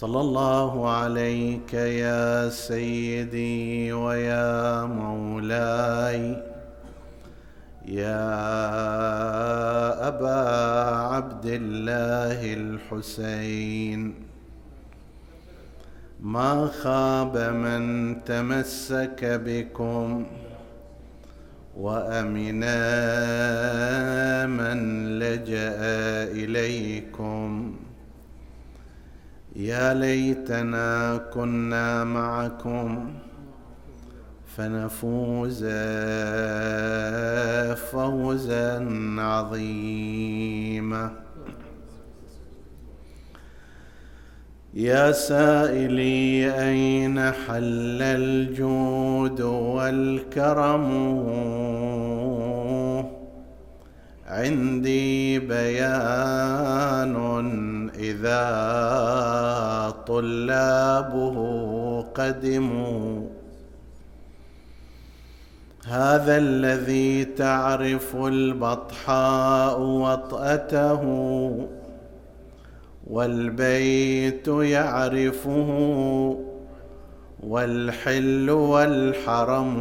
صلى الله عليك يا سيدي ويا مولاي. يا أبا عبد الله الحسين. ما خاب من تمسك بكم وامنا من لجأ إليكم. يا ليتنا كنا معكم فنفوز فوزا عظيما. يا سائلي أين حل الجود والكرم؟ عندي بيان إذا طلابه قدموا. هذا الذي تعرف البطحاء وطأته والبيت يعرفه والحل والحرم.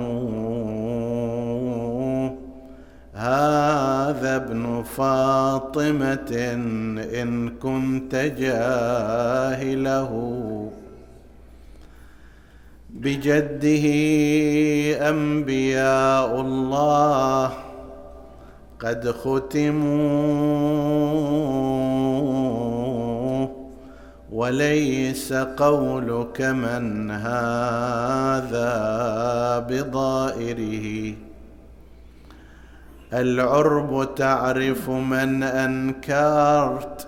هذا ابن فاطمة إن كنت جاهله. بجده أنبياء الله قد ختموا. وليس قولك من هذا بضائره. العرب تعرف من أنكرت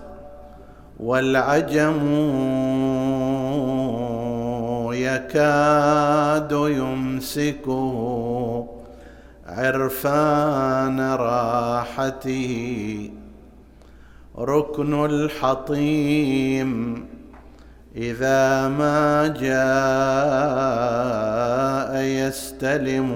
والعجم يكاد يمسكه عرفان راحته. ركن الحطيم إذا ما جاء يستلم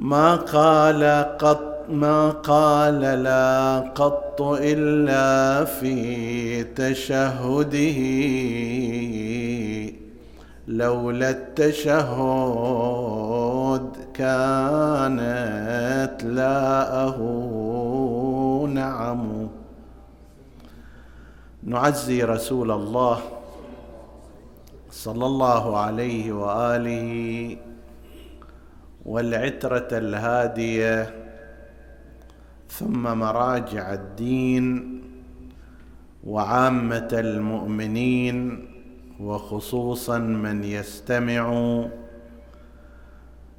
ما قال قط ما قال لا قط إلا في تشهده. لولا التشهد كانت لاءه نعم نعزي رسول الله صلى الله عليه وآله والعترة الهادية ثم مراجع الدين وعامة المؤمنين وخصوصا من يستمع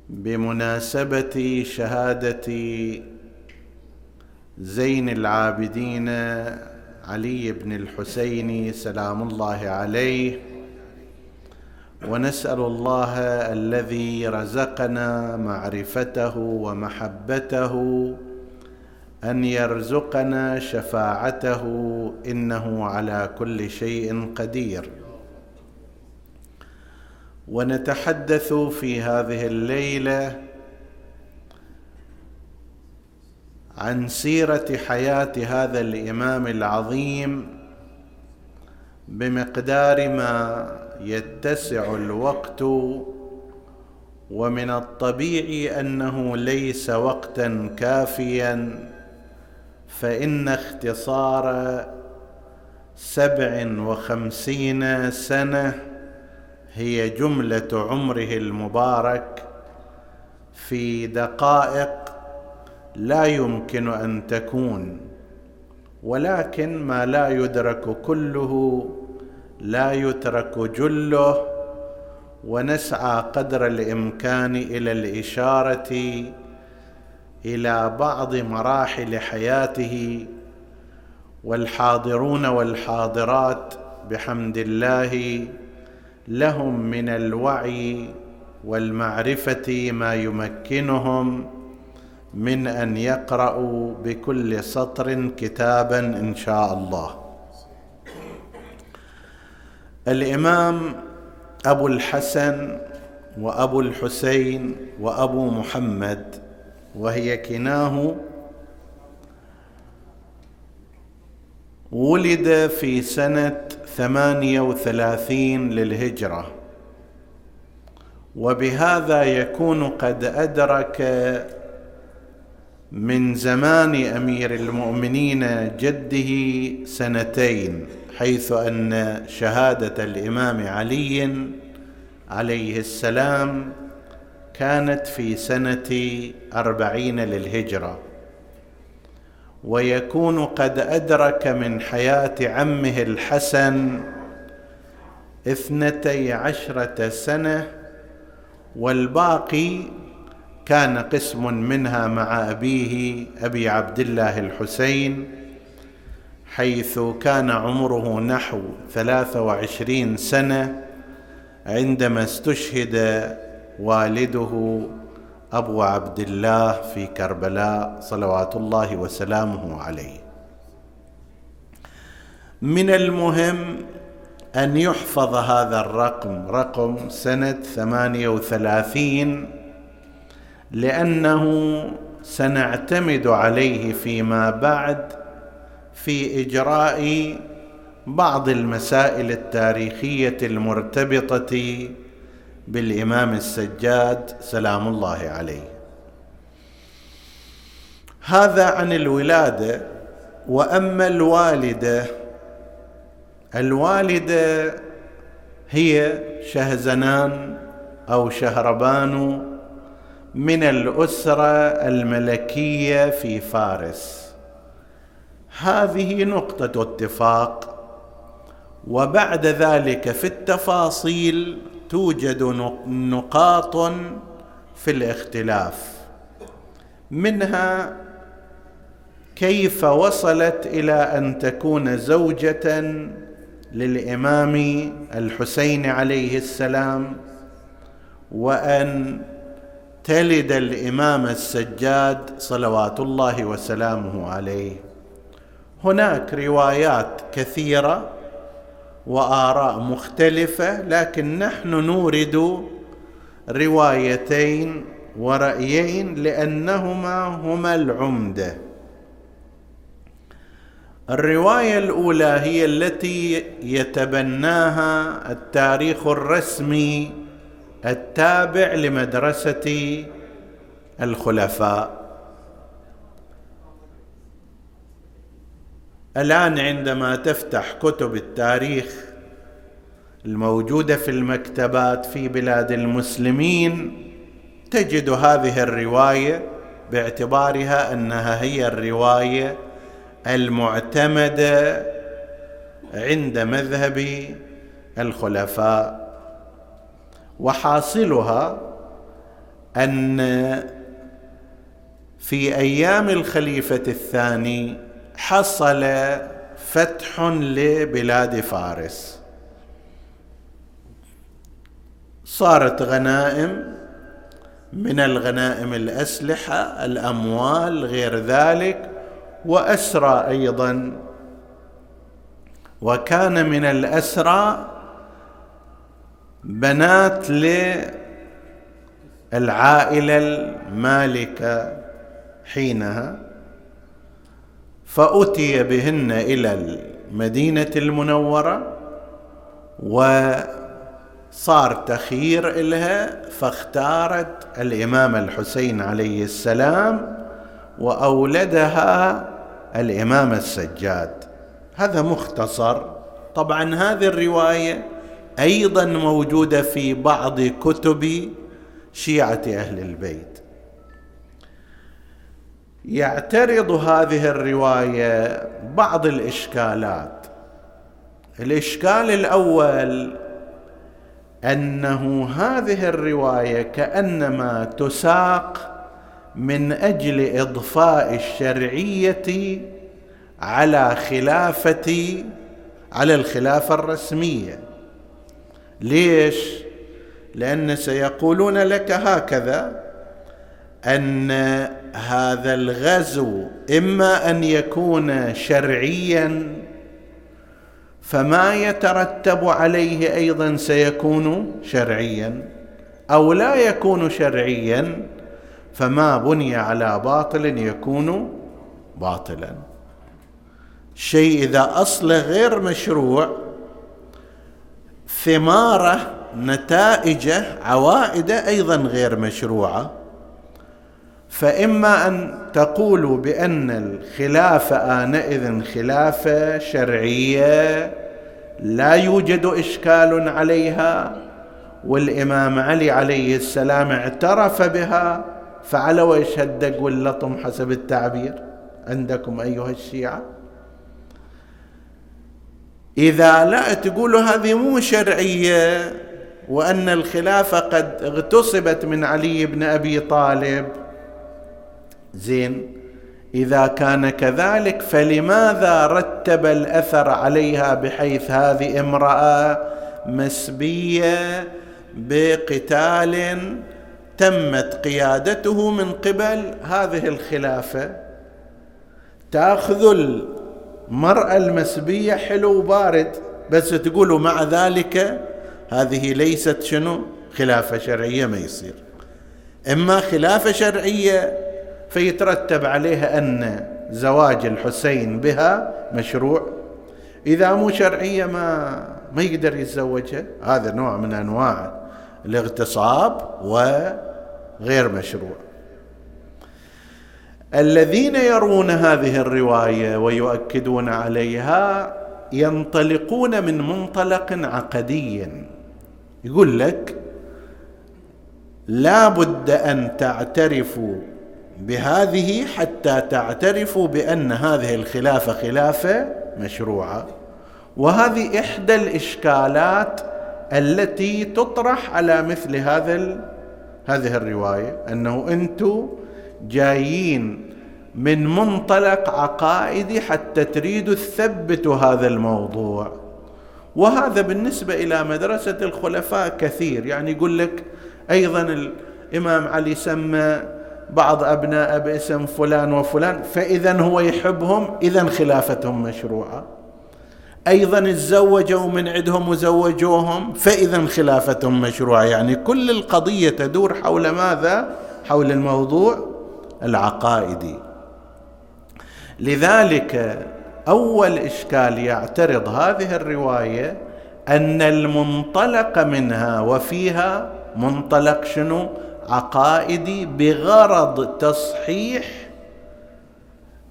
بمناسبة شهادة زين العابدين علي بن الحسين سلام الله عليه. ونسأل الله الذي رزقنا معرفته ومحبته أن يرزقنا شفاعته إنه على كل شيء قدير. ونتحدث في هذه الليلة عن سيرة حياة هذا الإمام العظيم بمقدار ما يتسع الوقت ومن الطبيعي أنه ليس وقتا كافيا فإن اختصار سبع وخمسين سنة هي جملة عمره المبارك في دقائق لا يمكن أن تكون ولكن ما لا يدرك كله لا يترك جله ونسعى قدر الإمكان إلى الإشارة إلى بعض مراحل حياته والحاضرون والحاضرات بحمد الله لهم من الوعي والمعرفة ما يمكنهم من أن يقرأوا بكل سطر كتابا إن شاء الله. الإمام أبو الحسن وأبو الحسين وأبو محمد وهي كناه ولد في سنة ثمانية وثلاثين للهجرة. وبهذا يكون قد أدرك من زمان أمير المؤمنين جده سنتين. حيث أن شهادة الإمام علي عليه السلام كانت في سنة أربعين للهجرة ويكون قد أدرك من حياة عمه الحسن اثنتي عشرة سنة والباقي كان قسم منها مع أبيه أبي عبد الله الحسين. حيث كان عمره نحو ثلاثة وعشرين سنة عندما استشهد والده أبو عبد الله في كربلاء صلوات الله وسلامه عليه. من المهم أن يحفظ هذا الرقم رقم سنة ثمانية وثلاثين لأنه سنعتمد عليه فيما بعد في إجراء بعض المسائل التاريخية المرتبطة بالإمام السجاد سلام الله عليه. هذا عن الولادة وأما الوالدة الوالدة هي شهزنان أو شهربان من الأسرة الملكية في فارس. هذه نقطة اتفاق. وبعد ذلك في التفاصيل توجد نقاط في الاختلاف. منها كيف وصلت إلى أن تكون زوجة للإمام الحسين عليه السلام وأن تلد الإمام السجاد صلوات الله وسلامه عليه. هناك روايات كثيرة وآراء مختلفة لكن نحن نورد روايتين ورأيين لأنهما هما العمدة. الرواية الأولى هي التي يتبناها التاريخ الرسمي التابع لمدرسة الخلفاء. الآن عندما تفتح كتب التاريخ الموجودة في المكتبات في بلاد المسلمين تجد هذه الرواية باعتبارها أنها هي الرواية المعتمدة عند مذهب الخلفاء. وحاصلها أن في أيام الخليفة الثاني حصل فتح لبلاد فارس. صارت غنائم من الغنائم الأسلحة الأموال غير ذلك وأسرى أيضا. وكان من الأسرى بنات للعائلة المالكة حينها. فأتي بهن إلى المدينة المنورة وصار تخيير إلها فاختارت الإمام الحسين عليه السلام وأولدها الإمام السجاد. هذا مختصر. طبعا هذه الرواية أيضا موجودة في بعض كتب شيعة أهل البيت. يعترض هذه الرواية بعض الإشكالات. الإشكال الأول أنه هذه الرواية كأنما تساق من أجل إضفاء الشرعية على خلافة على الخلافه الرسمية. ليش؟ لأن سيقولون لك هكذا أن هذا الغزو إما أن يكون شرعيا فما يترتب عليه أيضا سيكون شرعيا أو لا يكون شرعيا فما بني على باطل يكون باطلا. شيء إذا اصله غير مشروع ثمارة نتائجة عوائده أيضا غير مشروعة. فإما أن تقولوا بأن الخلافه آنئذ خلافه شرعية لا يوجد إشكال عليها والإمام علي عليه السلام اعترف بها فعلى ويش هالدق واللطم حسب التعبير عندكم أيها الشيعة. إذا لا تقولوا هذه مو شرعية وأن الخلافه قد اغتصبت من علي بن أبي طالب زين. إذا كان كذلك فلماذا رتب الأثر عليها بحيث هذه امرأة مسبية بقتال تمت قيادته من قبل؟ هذه الخلافة. تأخذ المرأة المسبية حلو وبارد بس تقولوا مع ذلك هذه ليست شنو؟ خلافة شرعية ما يصير. إما خلافة شرعية فيترتب عليها أن زواج الحسين بها مشروع. إذا مو شرعية ما ما يقدر يتزوجها. هذا نوع من أنواع الاغتصاب وغير مشروع. الذين يرون هذه الرواية ويؤكدون عليها ينطلقون من منطلق عقدي. يقول لك لا بد أن تعترفوا بهذه حتى تعترفوا بأن هذه الخلافة خلافة مشروعة. وهذه إحدى الإشكالات التي تطرح على مثل هذا هذه الرواية أنه أنتم جايين من منطلق عقائدي حتى تريدوا تثبتوا هذا الموضوع. وهذا بالنسبة إلى مدرسة الخلفاء كثير. يعني يقول لك أيضا الإمام علي سمى بعض أبناء باسم فلان وفلان فإذا هو يحبهم إذا خلافتهم مشروعة أيضا تزوجوا من عندهم وزوجوهم فإذا خلافتهم مشروعة يعني كل القضية تدور حول ماذا؟ حول الموضوع العقائدي لذلك أول إشكال يعترض هذه الرواية أن المنطلق منها وفيها منطلق شنو؟ عقائدي بغرض تصحيح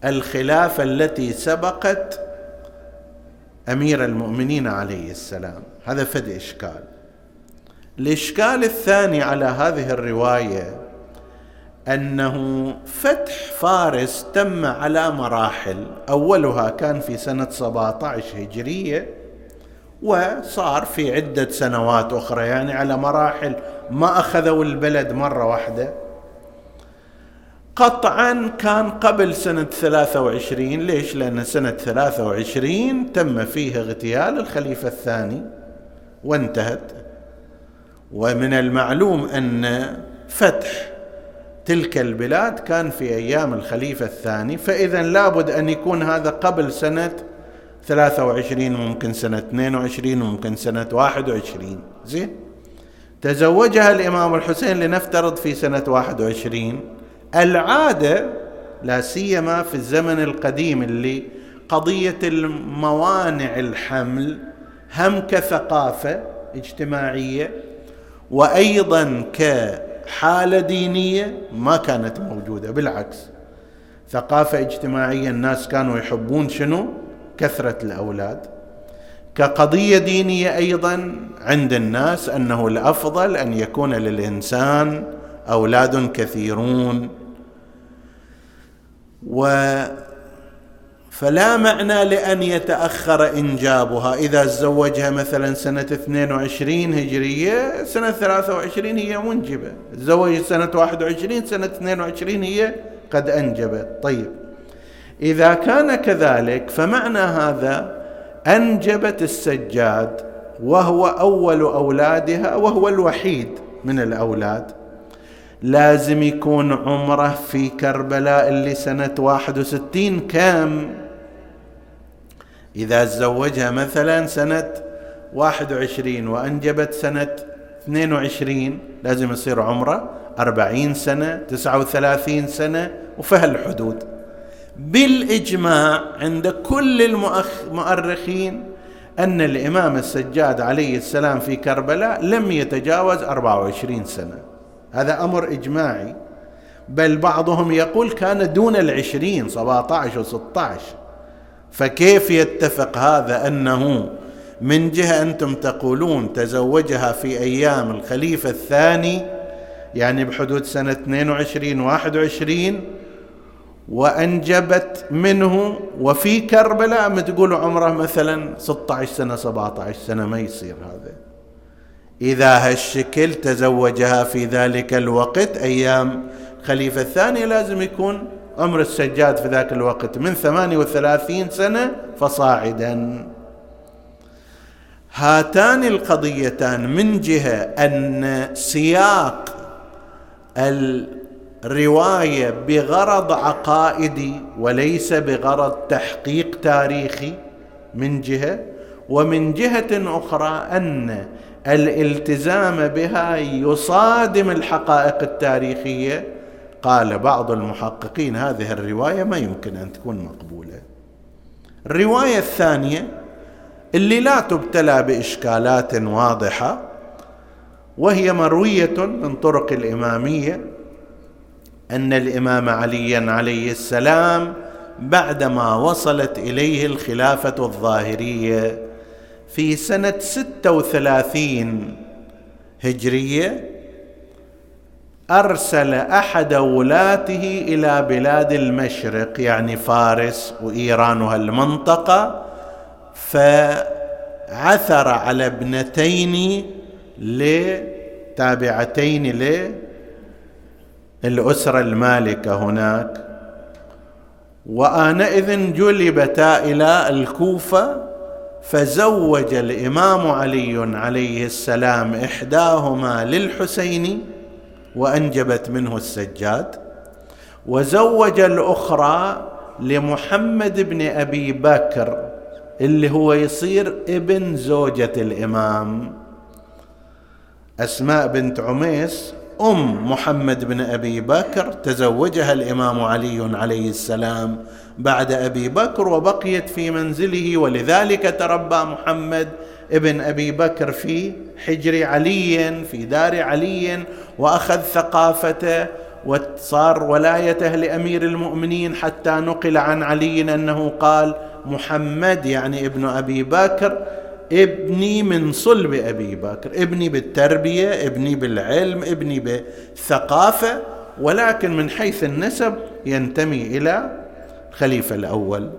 الخلافه التي سبقت أمير المؤمنين عليه السلام. هذا فد إشكال. الإشكال الثاني على هذه الرواية أنه فتح فارس تم على مراحل. أولها كان في سنة 17 هجرية وصار في عدة سنوات أخرى يعني على مراحل. ما أخذوا البلد مرة واحدة. قطعا كان قبل سنة 23 ليش؟ لأن سنة 23 تم فيها اغتيال الخليفة الثاني وانتهت. ومن المعلوم أن فتح تلك البلاد كان في أيام الخليفة الثاني. فإذا لابد أن يكون هذا قبل سنة 23 ممكن سنة 22 ممكن سنة 21 زين؟ تزوجها الإمام الحسين لنفترض في سنة 21 العادة لا سيما في الزمن القديم اللي قضية الموانع الحمل هم كثقافة اجتماعية وأيضا كحالة دينية ما كانت موجودة بالعكس. ثقافة اجتماعية الناس كانوا يحبون شنو؟ كثرة الأولاد. كقضية دينية أيضا عند الناس أنه الأفضل أن يكون للإنسان أولاد كثيرون. و فلا معنى لأن يتأخر إنجابها. إذا تزوجها مثلا سنة 22 هجرية سنة 23 هي منجبة. تزوج سنة 21 سنة 22 هي قد أنجبت. طيب إذا كان كذلك فمعنى هذا أنجبت السجاد وهو أول أولادها وهو الوحيد من الأولاد. لازم يكون عمره في كربلاء اللي سنة واحد وستين كم؟ إذا تزوجها مثلا سنة واحد وعشرين وأنجبت سنة اثنين وعشرين لازم يصير عمره أربعين سنة تسعة وثلاثين سنة وفي هالحدود بالإجماع عند كل المؤرخين أن الإمام السجاد عليه السلام في كربلاء لم يتجاوز أربعة وعشرين سنة. هذا أمر إجماعي. بل بعضهم يقول كان دون العشرين سبعة عشر وستة عشر فكيف يتفق هذا أنه من جهة أنتم تقولون تزوجها في أيام الخليفة الثاني؟ يعني بحدود سنة 22 21 وأنجبت منه. وفي كربلاء ما تقول عمره مثلا 16 سنة 17 سنة ما يصير هذا. إذا هالشكل تزوجها في ذلك الوقت أيام خليفة الثاني لازم يكون عمر السجاد في ذاك الوقت من 38 سنة فصاعدا. هاتان القضيتان من جهة أن سياق الروايه بغرض عقائدي وليس بغرض تحقيق تاريخي من جهة ومن جهة أخرى أن الالتزام بها يصادم الحقائق التاريخية. قال بعض المحققين هذه الرواية ما يمكن أن تكون مقبولة. الرواية الثانية اللي لا تبتلى بإشكالات واضحة وهي مروية من طرق الإمامية أن الإمام عليا عليه السلام بعدما وصلت إليه الخلافة الظاهرية في سنة ستة وثلاثين هجرية أرسل أحد ولاته إلى بلاد المشرق يعني فارس وايران وهالمنطقه فعثر على ابنتين لتابعتين للأسرة المالكة هناك. وآنئذ جلبتا إلى الكوفة فزوج الإمام علي عليه السلام إحداهما للحسين وأنجبت منه السجاد. وزوج الأخرى لمحمد بن أبي بكر اللي هو يصير ابن زوجة الإمام. أسماء بنت عميس أم محمد بن أبي بكر تزوجها الإمام علي عليه السلام بعد أبي بكر وبقيت في منزله ولذلك تربى محمد ابن أبي بكر في حجر علي في دار علي وأخذ ثقافته وصار ولايته لأمير المؤمنين حتى نقل عن علي أنه قال محمد يعني ابن أبي بكر ابني من صلب أبي بكر ابني بالتربية ابني بالعلم ابني بالثقافه ولكن من حيث النسب ينتمي إلى الخليفة الأول.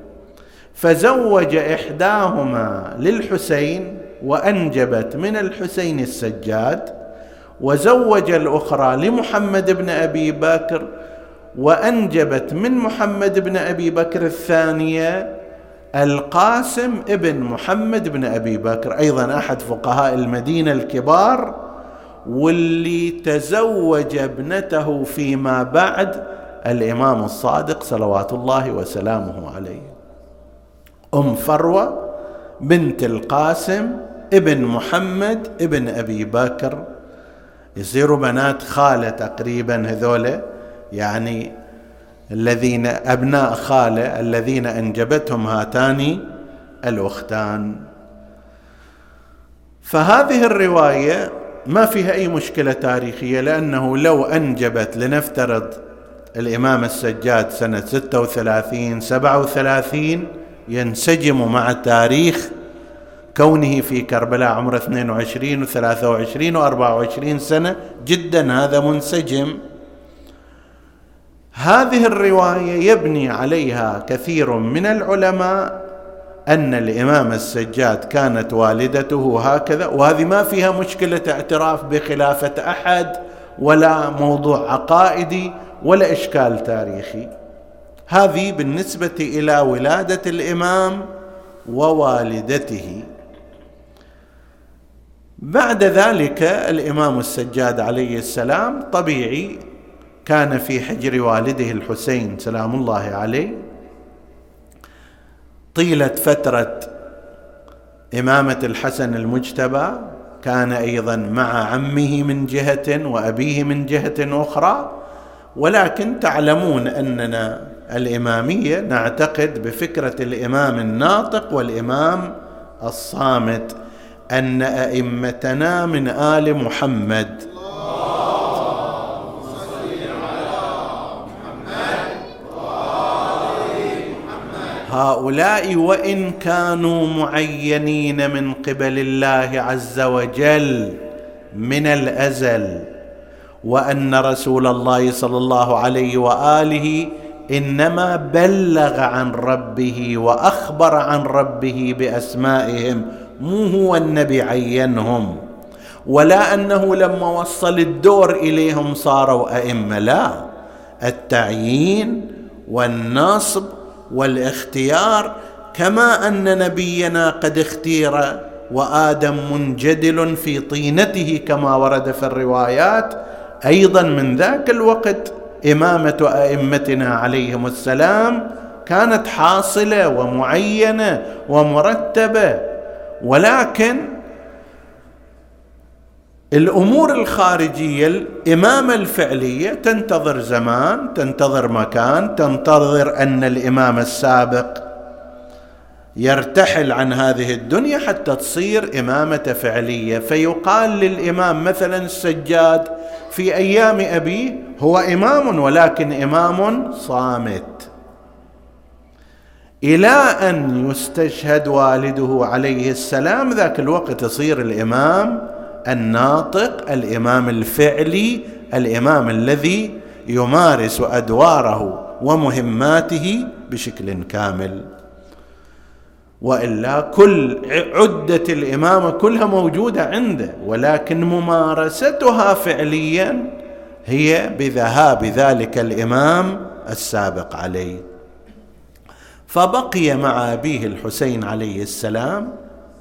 فزوج إحداهما للحسين وأنجبت من الحسين السجاد وزوج الأخرى لمحمد بن أبي بكر وأنجبت من محمد بن أبي بكر الثانية القاسم ابن محمد بن أبي بكر أيضا أحد فقهاء المدينة الكبار واللي تزوج ابنته فيما بعد الإمام الصادق صلوات الله وسلامه عليه. أم فروة بنت القاسم ابن محمد ابن أبي بكر يصيروا بنات خالة تقريبا هذولا يعني الذين أبناء خالة الذين أنجبتهم هاتان الأختان. فهذه الرواية ما فيها أي مشكلة تاريخية لأنه لو أنجبت لنفترض الإمام السجاد سنة 36 37 ينسجم مع تاريخ كونه في كربلاء عمره 22 و23 و24 سنة جدا هذا منسجم. هذه الرواية يبني عليها كثير من العلماء أن الإمام السجاد كانت والدته هكذا وهذه ما فيها مشكلة اعتراف بخلافة أحد ولا موضوع عقائدي ولا إشكال تاريخي. هذه بالنسبة إلى ولادة الإمام ووالدته. بعد ذلك الإمام السجاد عليه السلام طبيعي كان في حجر والده الحسين سلام الله عليه. طيله فترة إمامة الحسن المجتبى كان أيضا مع عمه من جهة وأبيه من جهة أخرى. ولكن تعلمون أننا الإمامية نعتقد بفكرة الإمام الناطق والإمام الصامت أن أئمتنا من آل محمد هؤلاء وإن كانوا معينين من قبل الله عز وجل من الأزل وأن رسول الله صلى الله عليه وآله إنما بلغ عن ربه وأخبر عن ربه بأسمائهم مو هو النبي عينهم ولا أنه لما وصل الدور إليهم صاروا أئمة لا. التعيين والنصب والاختيار كما أن نبينا قد اختير وآدم منجدل في طينته كما ورد في الروايات. أيضا من ذاك الوقت إمامة أئمتنا عليهم السلام كانت حاصلة ومعينة ومرتبة ولكن الأمور الخارجية الإمامة الفعلية تنتظر زمان تنتظر مكان تنتظر أن الإمام السابق يرتحل عن هذه الدنيا حتى تصير إمامة فعلية. فيقال للإمام مثلا السجاد في أيام ابيه هو إمام ولكن إمام صامت. إلى أن يستشهد والده عليه السلام ذاك الوقت يصير الإمام الناطق الإمام الفعلي الإمام الذي يمارس أدواره ومهماته بشكل كامل. وإلا كل عدة الإمامة كلها موجودة عنده ولكن ممارستها فعليا هي بذهاب ذلك الإمام السابق عليه. فبقي مع أبيه الحسين عليه السلام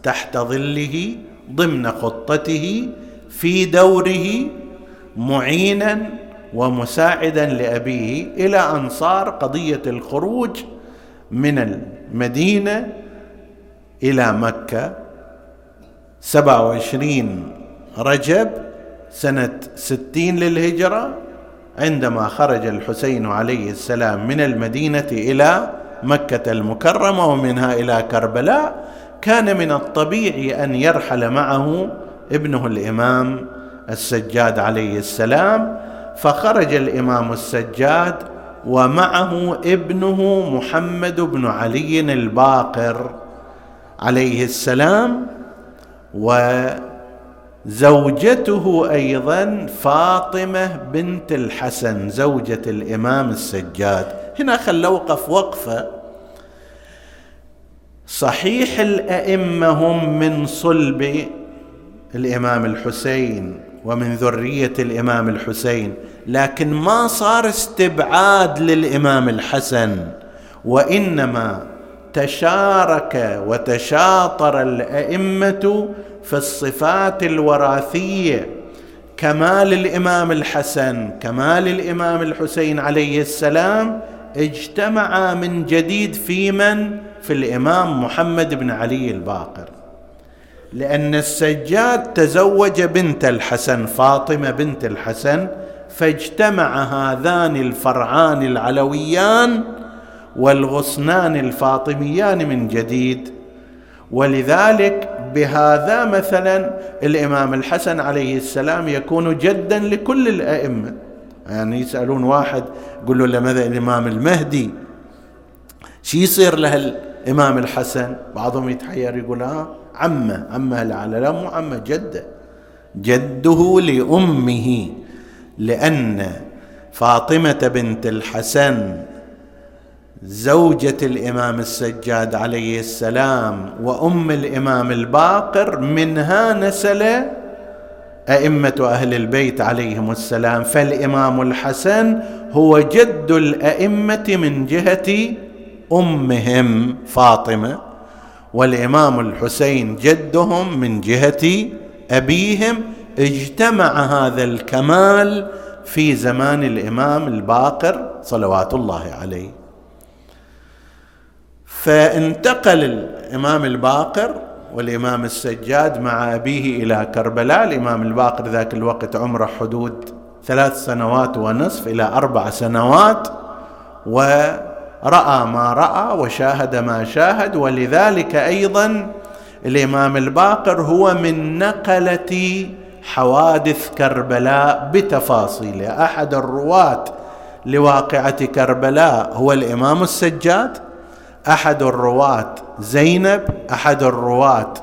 تحت ظله ضمن خطته في دوره معينا ومساعدا لأبيه إلى أن صار قضية الخروج من المدينة إلى مكة. سبعة وعشرين رجب سنة ستين للهجرة عندما خرج الحسين عليه السلام من المدينة إلى مكة المكرمة ومنها إلى كربلاء. كان من الطبيعي أن يرحل معه ابنه الإمام السجاد عليه السلام فخرج الإمام السجاد ومعه ابنه محمد بن علي الباقر عليه السلام وزوجته أيضا فاطمة بنت الحسن زوجة الإمام السجاد. هنا خل اوقف وقفة. صحيح الأئمة هم من صلب الإمام الحسين ومن ذرية الإمام الحسين لكن ما صار استبعاد للإمام الحسن وإنما تشارك وتشاطر الأئمة في الصفات الوراثية كمال الإمام الحسن كمال الإمام الحسين عليه السلام اجتمعا من جديد في من في الإمام محمد بن علي الباقر لأن السجاد تزوج بنت الحسن فاطمة بنت الحسن فاجتمع هذان الفرعان العلويان والغصنان الفاطميان من جديد. ولذلك بهذا مثلا الإمام الحسن عليه السلام يكون جدا لكل الأئمة. يعني يسألون واحد يقول له لماذا الإمام المهدي؟ شي يصير له الامام الحسن بعضهم يتحير يقول ها عمه عمه لعل لا مو عمه جده. جده لأمه لأن فاطمة بنت الحسن زوجة الإمام السجاد عليه السلام وأم الإمام الباقر منها نسل أئمة أهل البيت عليهم السلام. فالإمام الحسن هو جد الأئمة من جهة أمهم فاطمة والإمام الحسين جدهم من جهة أبيهم اجتمع هذا الكمال في زمان الإمام الباقر صلوات الله عليه. فانتقل الإمام الباقر والإمام السجاد مع أبيه إلى كربلاء. الإمام الباقر ذاك الوقت عمره حدود ثلاث سنوات ونصف إلى أربع سنوات وراى ما رأى وشاهد ما شاهد ولذلك أيضا الإمام الباقر هو من نقلة حوادث كربلاء بتفاصيلها أحد الرواة لواقعة كربلاء هو الإمام السجاد أحد الرواة زينب أحد الرواة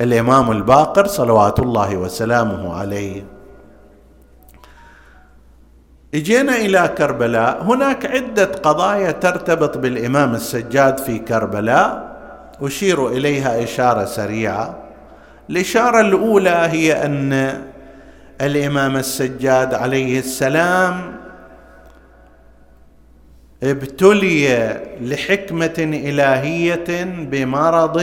الإمام الباقر صلوات الله وسلامه عليه. اجينا إلى كربلاء. هناك عدة قضايا ترتبط بالإمام السجاد في كربلاء. أشير إليها إشارة سريعة. الإشارة الأولى هي أن الإمام السجاد عليه السلام ابتلي لحكمة إلهية بمرض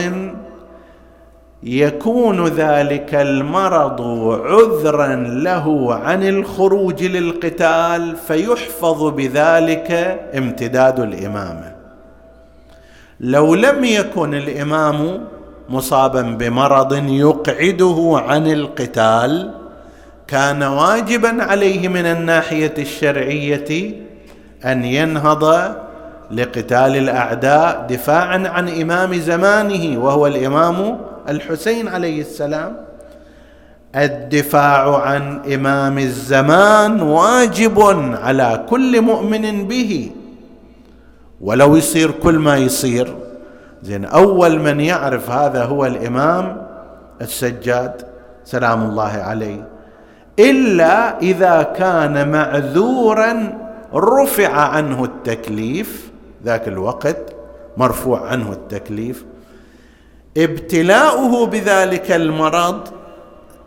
يكون ذلك المرض عذرا له عن الخروج للقتال فيحفظ بذلك امتداد الامامه لو لم يكن الإمام مصابا بمرض يقعده عن القتال كان واجبا عليه من الناحية الشرعية أن ينهض لقتال الأعداء دفاعا عن إمام زمانه وهو الإمام الحسين عليه السلام. الدفاع عن إمام الزمان واجب على كل مؤمن به. ولو يصير كل ما يصير. زين أول من يعرف هذا هو الإمام السجاد سلام الله عليه. إلا إذا كان معذورا رفع عنه التكليف ذاك الوقت مرفوع عنه التكليف. ابتلاؤه بذلك المرض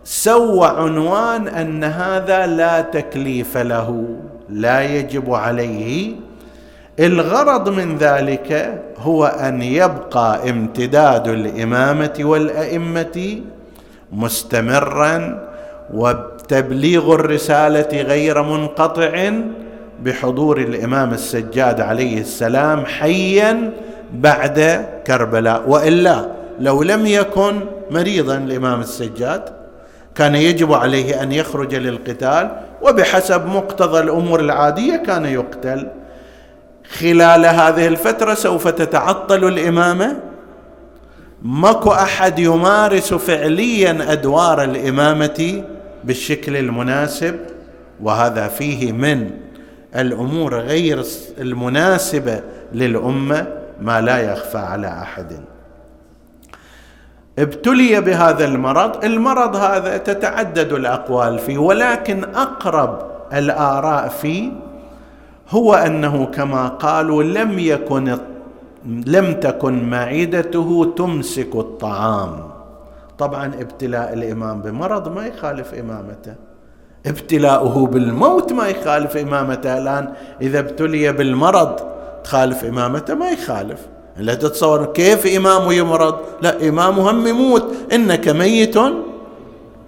سوى عنوان أن هذا لا تكليف له لا يجب عليه. الغرض من ذلك هو أن يبقى امتداد الإمامة والأئمة مستمرا وتبليغ الرسالة غير منقطع بحضور الإمام السجاد عليه السلام حيا بعد كربلاء. وإلا لو لم يكن مريضا الإمام السجاد كان يجب عليه أن يخرج للقتال وبحسب مقتضى الأمور العادية كان يقتل. خلال هذه الفترة سوف تتعطل الإمامة. ماكو أحد يمارس فعليا أدوار الإمامة بالشكل المناسب وهذا فيه من الأمور غير المناسبة للأمة ما لا يخفى على أحد. ابتلي بهذا المرض المرض هذا تتعدد الأقوال فيه ولكن أقرب الآراء فيه هو أنه كما قالوا لم يكن لم تكن معدته تمسك الطعام. طبعا ابتلاء الإمام بمرض ما يخالف إمامته. ابتلاؤه بالموت ما يخالف إمامته. الآن إذا ابتلي بالمرض تخالف إمامته ما يخالف. لا تتصور كيف إمامه يمرض. لا إمامه هم يموت. إنك ميت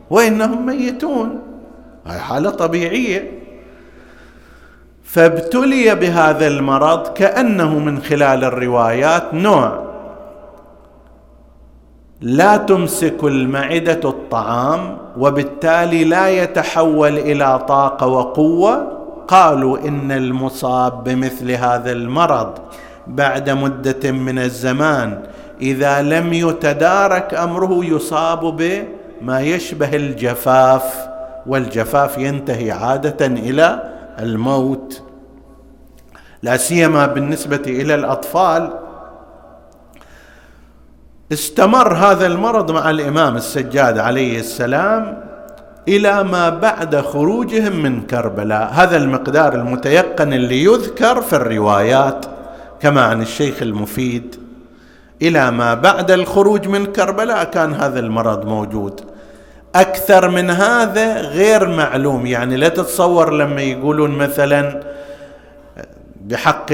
وإنهم ميتون. هاي حالة طبيعية. فابتلي بهذا المرض كأنه من خلال الروايات نوع لا تمسك المعدة الطعام وبالتالي لا يتحول إلى طاقة وقوة. قالوا إن المصاب بمثل هذا المرض بعد مدة من الزمان. إذا لم يتدارك أمره يصاب بما يشبه الجفاف والجفاف ينتهي عادة إلى الموت. لا سيما بالنسبة إلى الأطفال استمر هذا المرض مع الإمام السجاد عليه السلام إلى ما بعد خروجهم من كربلاء. هذا المقدار المتيقن اللي يذكر في الروايات كما عن الشيخ المفيد إلى ما بعد الخروج من كربلاء كان هذا المرض موجود. أكثر من هذا غير معلوم. يعني لا تتصور لما يقولون مثلا بحق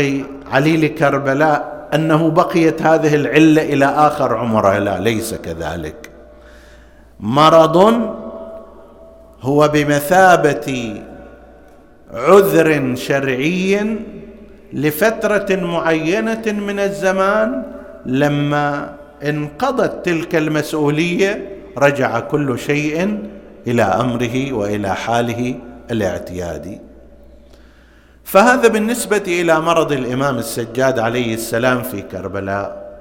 علي لكربلاء أنه بقيت هذه العلة إلى آخر عمره لا ليس كذلك. مرض هو بمثابة عذر شرعي لفترة معينة من الزمان لما انقضت تلك المسؤولية رجع كل شيء إلى أمره وإلى حاله الاعتيادي. فهذا بالنسبة إلى مرض الإمام السجاد عليه السلام في كربلاء.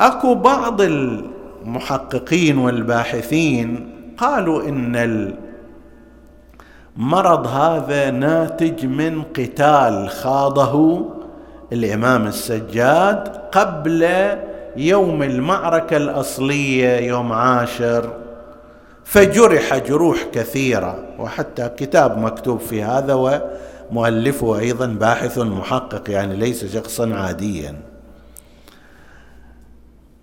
أكو بعض المحققين والباحثين قالوا إن المرض هذا ناتج من قتال خاضه الإمام السجاد قبل يوم المعركة الأصلية يوم عاشر. فجرح جروح كثيرة وحتى كتاب مكتوب في هذا ومؤلفه أيضا باحث محقق يعني ليس شخصا عاديا.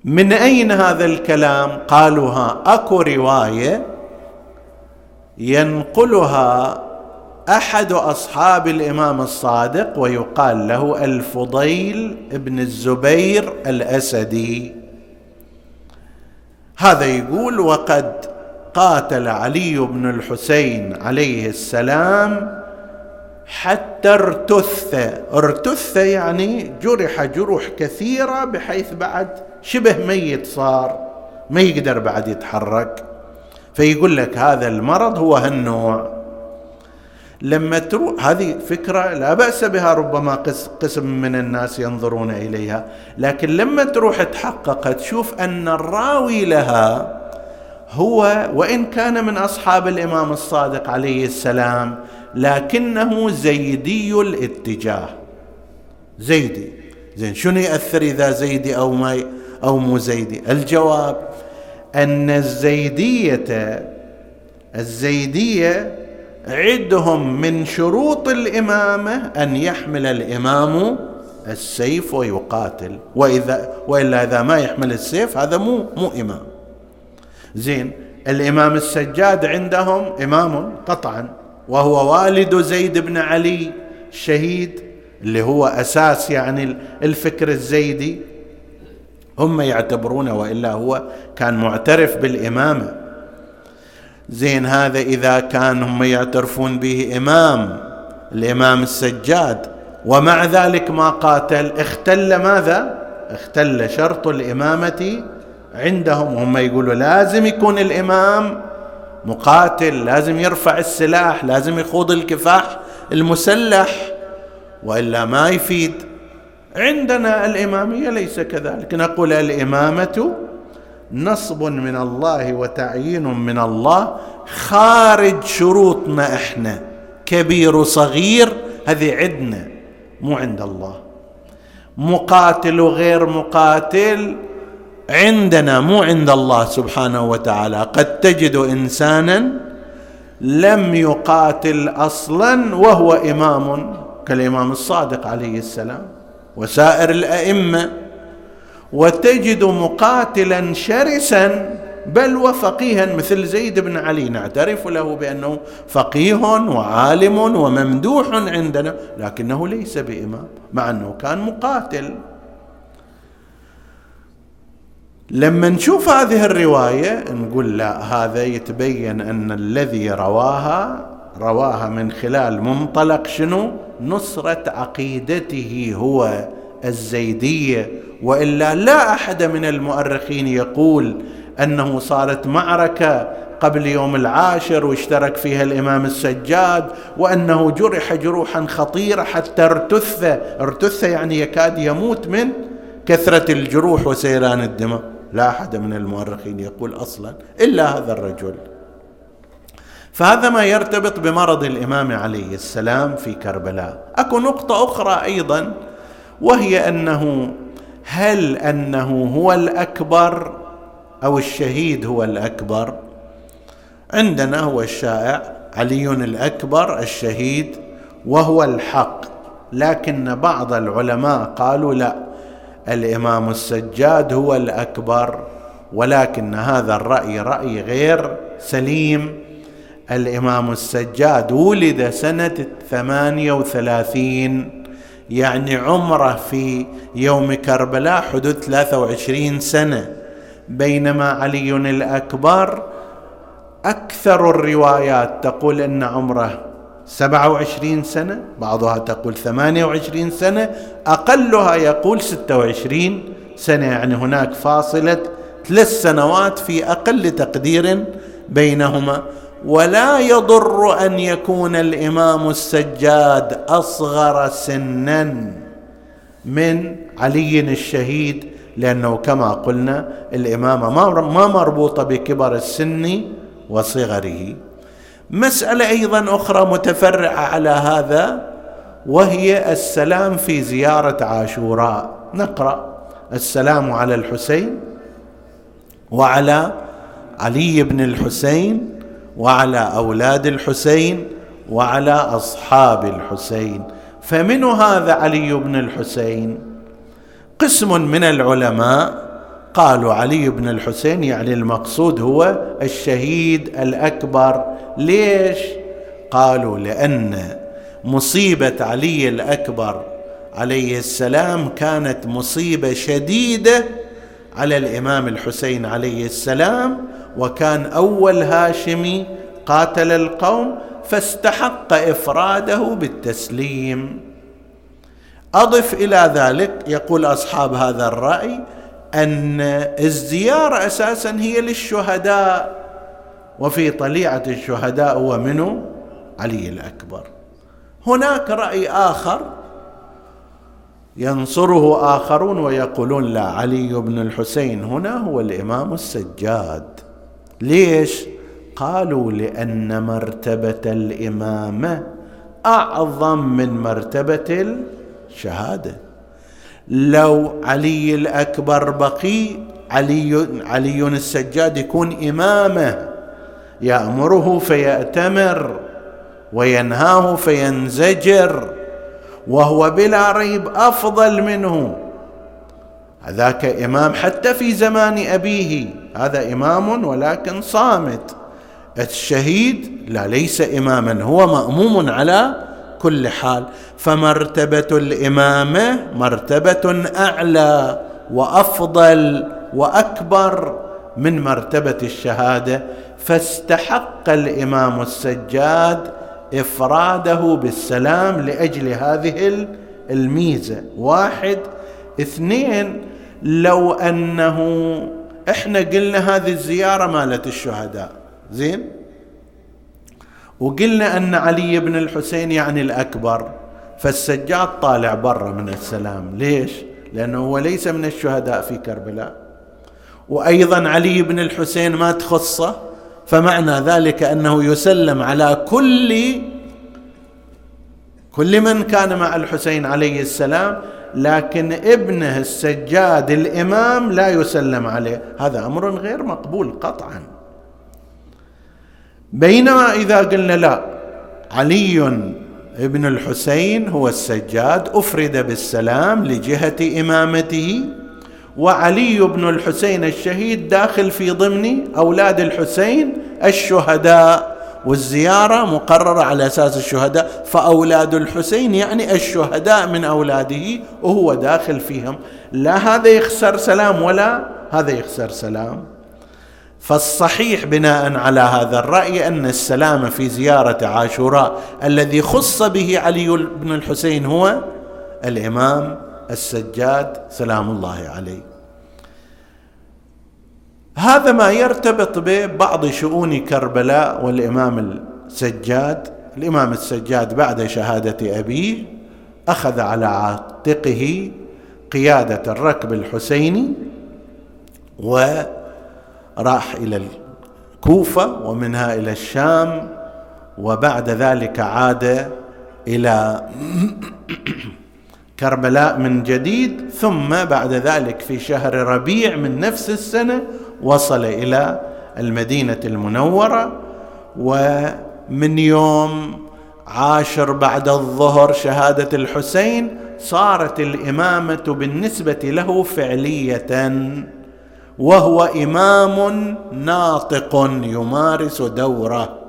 من أين هذا الكلام؟ قالوا ها أكو رواية ينقلها أحد أصحاب الإمام الصادق ويقال له الفضيل بن الزبير الأسدي. هذا يقول وقد قاتل علي بن الحسين عليه السلام حتى ارتث. ارتث يعني جرح جروح كثيرة بحيث بعد شبه ميت صار ما يقدر بعد يتحرك. فيقول لك هذا المرض هو هالنوع. لما تروح هذه فكرة لا بأس بها ربما قسم من الناس ينظرون إليها. لكن لما تروح تحقق تشوف أن الراوي لها هو وإن كان من أصحاب الإمام الصادق عليه السلام لكنه زيدي الاتجاه. زيدي. زين شنو يأثر إذا زيدي أو ما أو مو زيدي؟ الجواب أن الزيدية الزيدية عدهم من شروط الإمامة أن يحمل الإمام السيف ويقاتل. وإذا وإلا إذا ما يحمل السيف هذا مو مو إمام. زين الإمام السجاد عندهم إمام قطعا. وهو والد زيد بن علي الشهيد اللي هو أساس يعني الفكر الزيدي. هم يعتبرونه وإلا هو كان معترف بالإمامة. زين هذا إذا كان هم يعترفون به إمام الإمام السجاد. ومع ذلك ما قاتل اختل ماذا؟ اختل شرط الإمامة عندهم. هم يقولوا لازم يكون الإمام مقاتل لازم يرفع السلاح لازم يخوض الكفاح المسلح وإلا ما يفيد. عندنا الإمامية ليس كذلك. نقول الإمامة نصب من الله وتعيين من الله خارج شروطنا إحنا. كبير وصغير هذه عندنا مو عند الله. مقاتل وغير مقاتل عندنا مو عند الله سبحانه وتعالى. قد تجد إنسانا لم يقاتل أصلا وهو إمام كالإمام الصادق عليه السلام وسائر الأئمة. وتجد مقاتلا شرسا بل وفقيها مثل زيد بن علي. نعترف له بأنه فقيه وعالم وممدوح عندنا لكنه ليس بإمام مع أنه كان مقاتل. لما نشوف هذه الرواية نقول لا هذا يتبين أن الذي رواها رواها من خلال منطلق شنو؟ نصرة عقيدته هو الزيدية. وإلا لا أحد من المؤرخين يقول أنه صارت معركة قبل يوم العاشر واشترك فيها الإمام السجاد وأنه جرح جروحا خطيرة حتى ارتث. ارتث يعني يكاد يموت من كثرة الجروح وسيلان الدماء. لا أحد من المؤرخين يقول أصلا إلا هذا الرجل. فهذا ما يرتبط بمرض الإمام عليه السلام في كربلاء. أكو نقطة أخرى أيضا وهي أنه هل أنه هو الأكبر أو الشهيد هو الأكبر؟ عندنا هو الشائع علي الأكبر الشهيد وهو الحق لكن بعض العلماء قالوا لا. الإمام السجاد هو الأكبر ولكن هذا الرأي رأي غير سليم. الإمام السجاد ولد سنة ثمانيه وثلاثين يعني عمره في يوم كربلاء حدود ثلاثة وعشرين سنة. بينما علي الأكبر أكثر الروايات تقول إن عمره سبعة وعشرين سنة بعضها تقول ثمانية وعشرين سنة أقلها يقول ستة وعشرين سنة يعني هناك فاصلة ثلاث سنوات في أقل تقدير بينهما. ولا يضر أن يكون الإمام السجاد أصغر سنا من علي الشهيد لأنه كما قلنا الإمامة ما مربوطة بكبر السن وصغره. مسألة أيضا أخرى متفرعة على هذا وهي السلام في زيارة عاشوراء. نقرأ السلام على الحسين وعلى علي بن الحسين وعلى أولاد الحسين وعلى أصحاب الحسين. فمن هذا علي بن الحسين؟ قسم من العلماء قالوا علي بن الحسين يعني المقصود هو الشهيد الأكبر. ليش؟ قالوا لأن مصيبة علي الأكبر عليه السلام كانت مصيبة شديدة على الإمام الحسين عليه السلام وكان أول هاشمي قاتل القوم فاستحق إفراده بالتسليم. أضف إلى ذلك يقول أصحاب هذا الرأي أن الزيارة أساسا هي للشهداء وفي طليعة الشهداء هو منه علي الأكبر. هناك رأي آخر ينصره آخرون ويقولون لا علي بن الحسين هنا هو الإمام السجاد. ليش؟ قالوا لأن مرتبة الإمامة أعظم من مرتبة الشهادة. لو علي الأكبر بقي علي علي السجاد يكون إمامه يأمره فيأتمر وينهاه فينزجر وهو بلا ريب أفضل منه. هذاك إمام حتى في زمان أبيه هذا إمام ولكن صامت. الشهيد لا ليس إماما هو مأموم على كل حال. فمرتبة الإمامة مرتبة أعلى وأفضل وأكبر من مرتبة الشهادة. فاستحق الإمام السجاد إفراده بالسلام لأجل هذه الميزة. واحد. اثنين لو أنه إحنا قلنا هذه الزيارة مالت الشهداء. زين؟ وقلنا أن علي بن الحسين يعني الأكبر فالسجاد طالع برا من السلام. ليش؟ لأنه هو ليس من الشهداء في كربلاء. وأيضا علي بن الحسين ما تخصه فمعنى ذلك أنه يسلم على كل كل من كان مع الحسين عليه السلام لكن ابنه السجاد الإمام لا يسلم عليه. هذا أمر غير مقبول قطعا. بينما إذا قلنا لا علي ابن الحسين هو السجاد أفرد بالسلام لجهة إمامته وعلي بن الحسين الشهيد داخل في ضمن أولاد الحسين الشهداء والزيارة مقررة على أساس الشهداء فأولاد الحسين يعني الشهداء من أولاده وهو داخل فيهم. لا هذا يخسر سلام ولا هذا يخسر سلام. فالصحيح بناء على هذا الرأي أن السلام في زيارة عاشوراء الذي خص به علي بن الحسين هو الإمام السجاد سلام الله عليه. هذا ما يرتبط ببعض شؤون كربلاء والإمام السجاد. الإمام السجاد بعد شهادة أبيه أخذ على عاتقه قيادة الركب الحسيني وراح إلى الكوفة ومنها إلى الشام وبعد ذلك عاد إلى كربلاء من جديد ثم بعد ذلك في شهر ربيع من نفس السنة وصل إلى المدينة المنورة ومن يوم عاشر بعد الظهر شهادة الحسين صارت الإمامة بالنسبة له فعلية. وهو إمام ناطق يمارس دوره.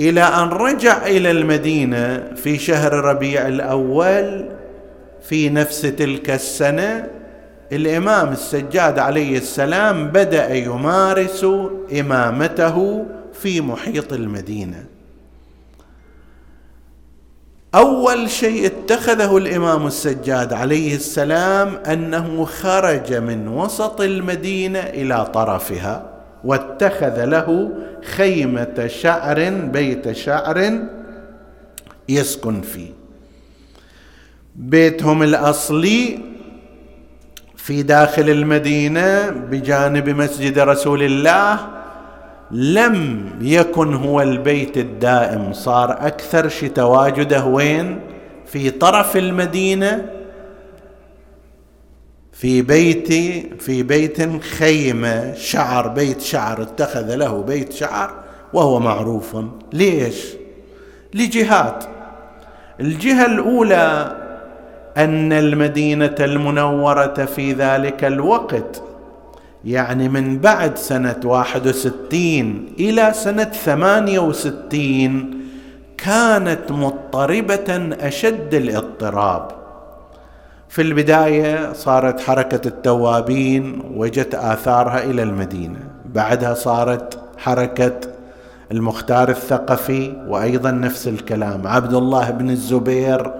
إلى أن رجع إلى المدينة في شهر ربيع الأول في نفس تلك السنة الإمام السجاد عليه السلام بدأ يمارس إمامته في محيط المدينة. أول شيء اتخذه الإمام السجاد عليه السلام أنه خرج من وسط المدينة إلى طرفها واتخذ له خيمة شعر بيت شعر يسكن فيه. بيتهم الأصلي في داخل المدينة بجانب مسجد رسول الله لم يكن هو البيت الدائم صار أكثر شي تواجده وين؟ في طرف المدينة في بيت في بيت خيمة شعر بيت شعر اتخذ له بيت شعر وهو معروف. ليش؟ لجهات. الجهة الأولى أن المدينة المنورة في ذلك الوقت يعني من بعد سنة واحد وستين إلى سنة ثمانية وستين كانت مضطربة أشد الاضطراب. في البداية صارت حركة التوابين وجت آثارها إلى المدينة. بعدها صارت حركة المختار الثقفي وأيضا نفس الكلام. عبد الله بن الزبير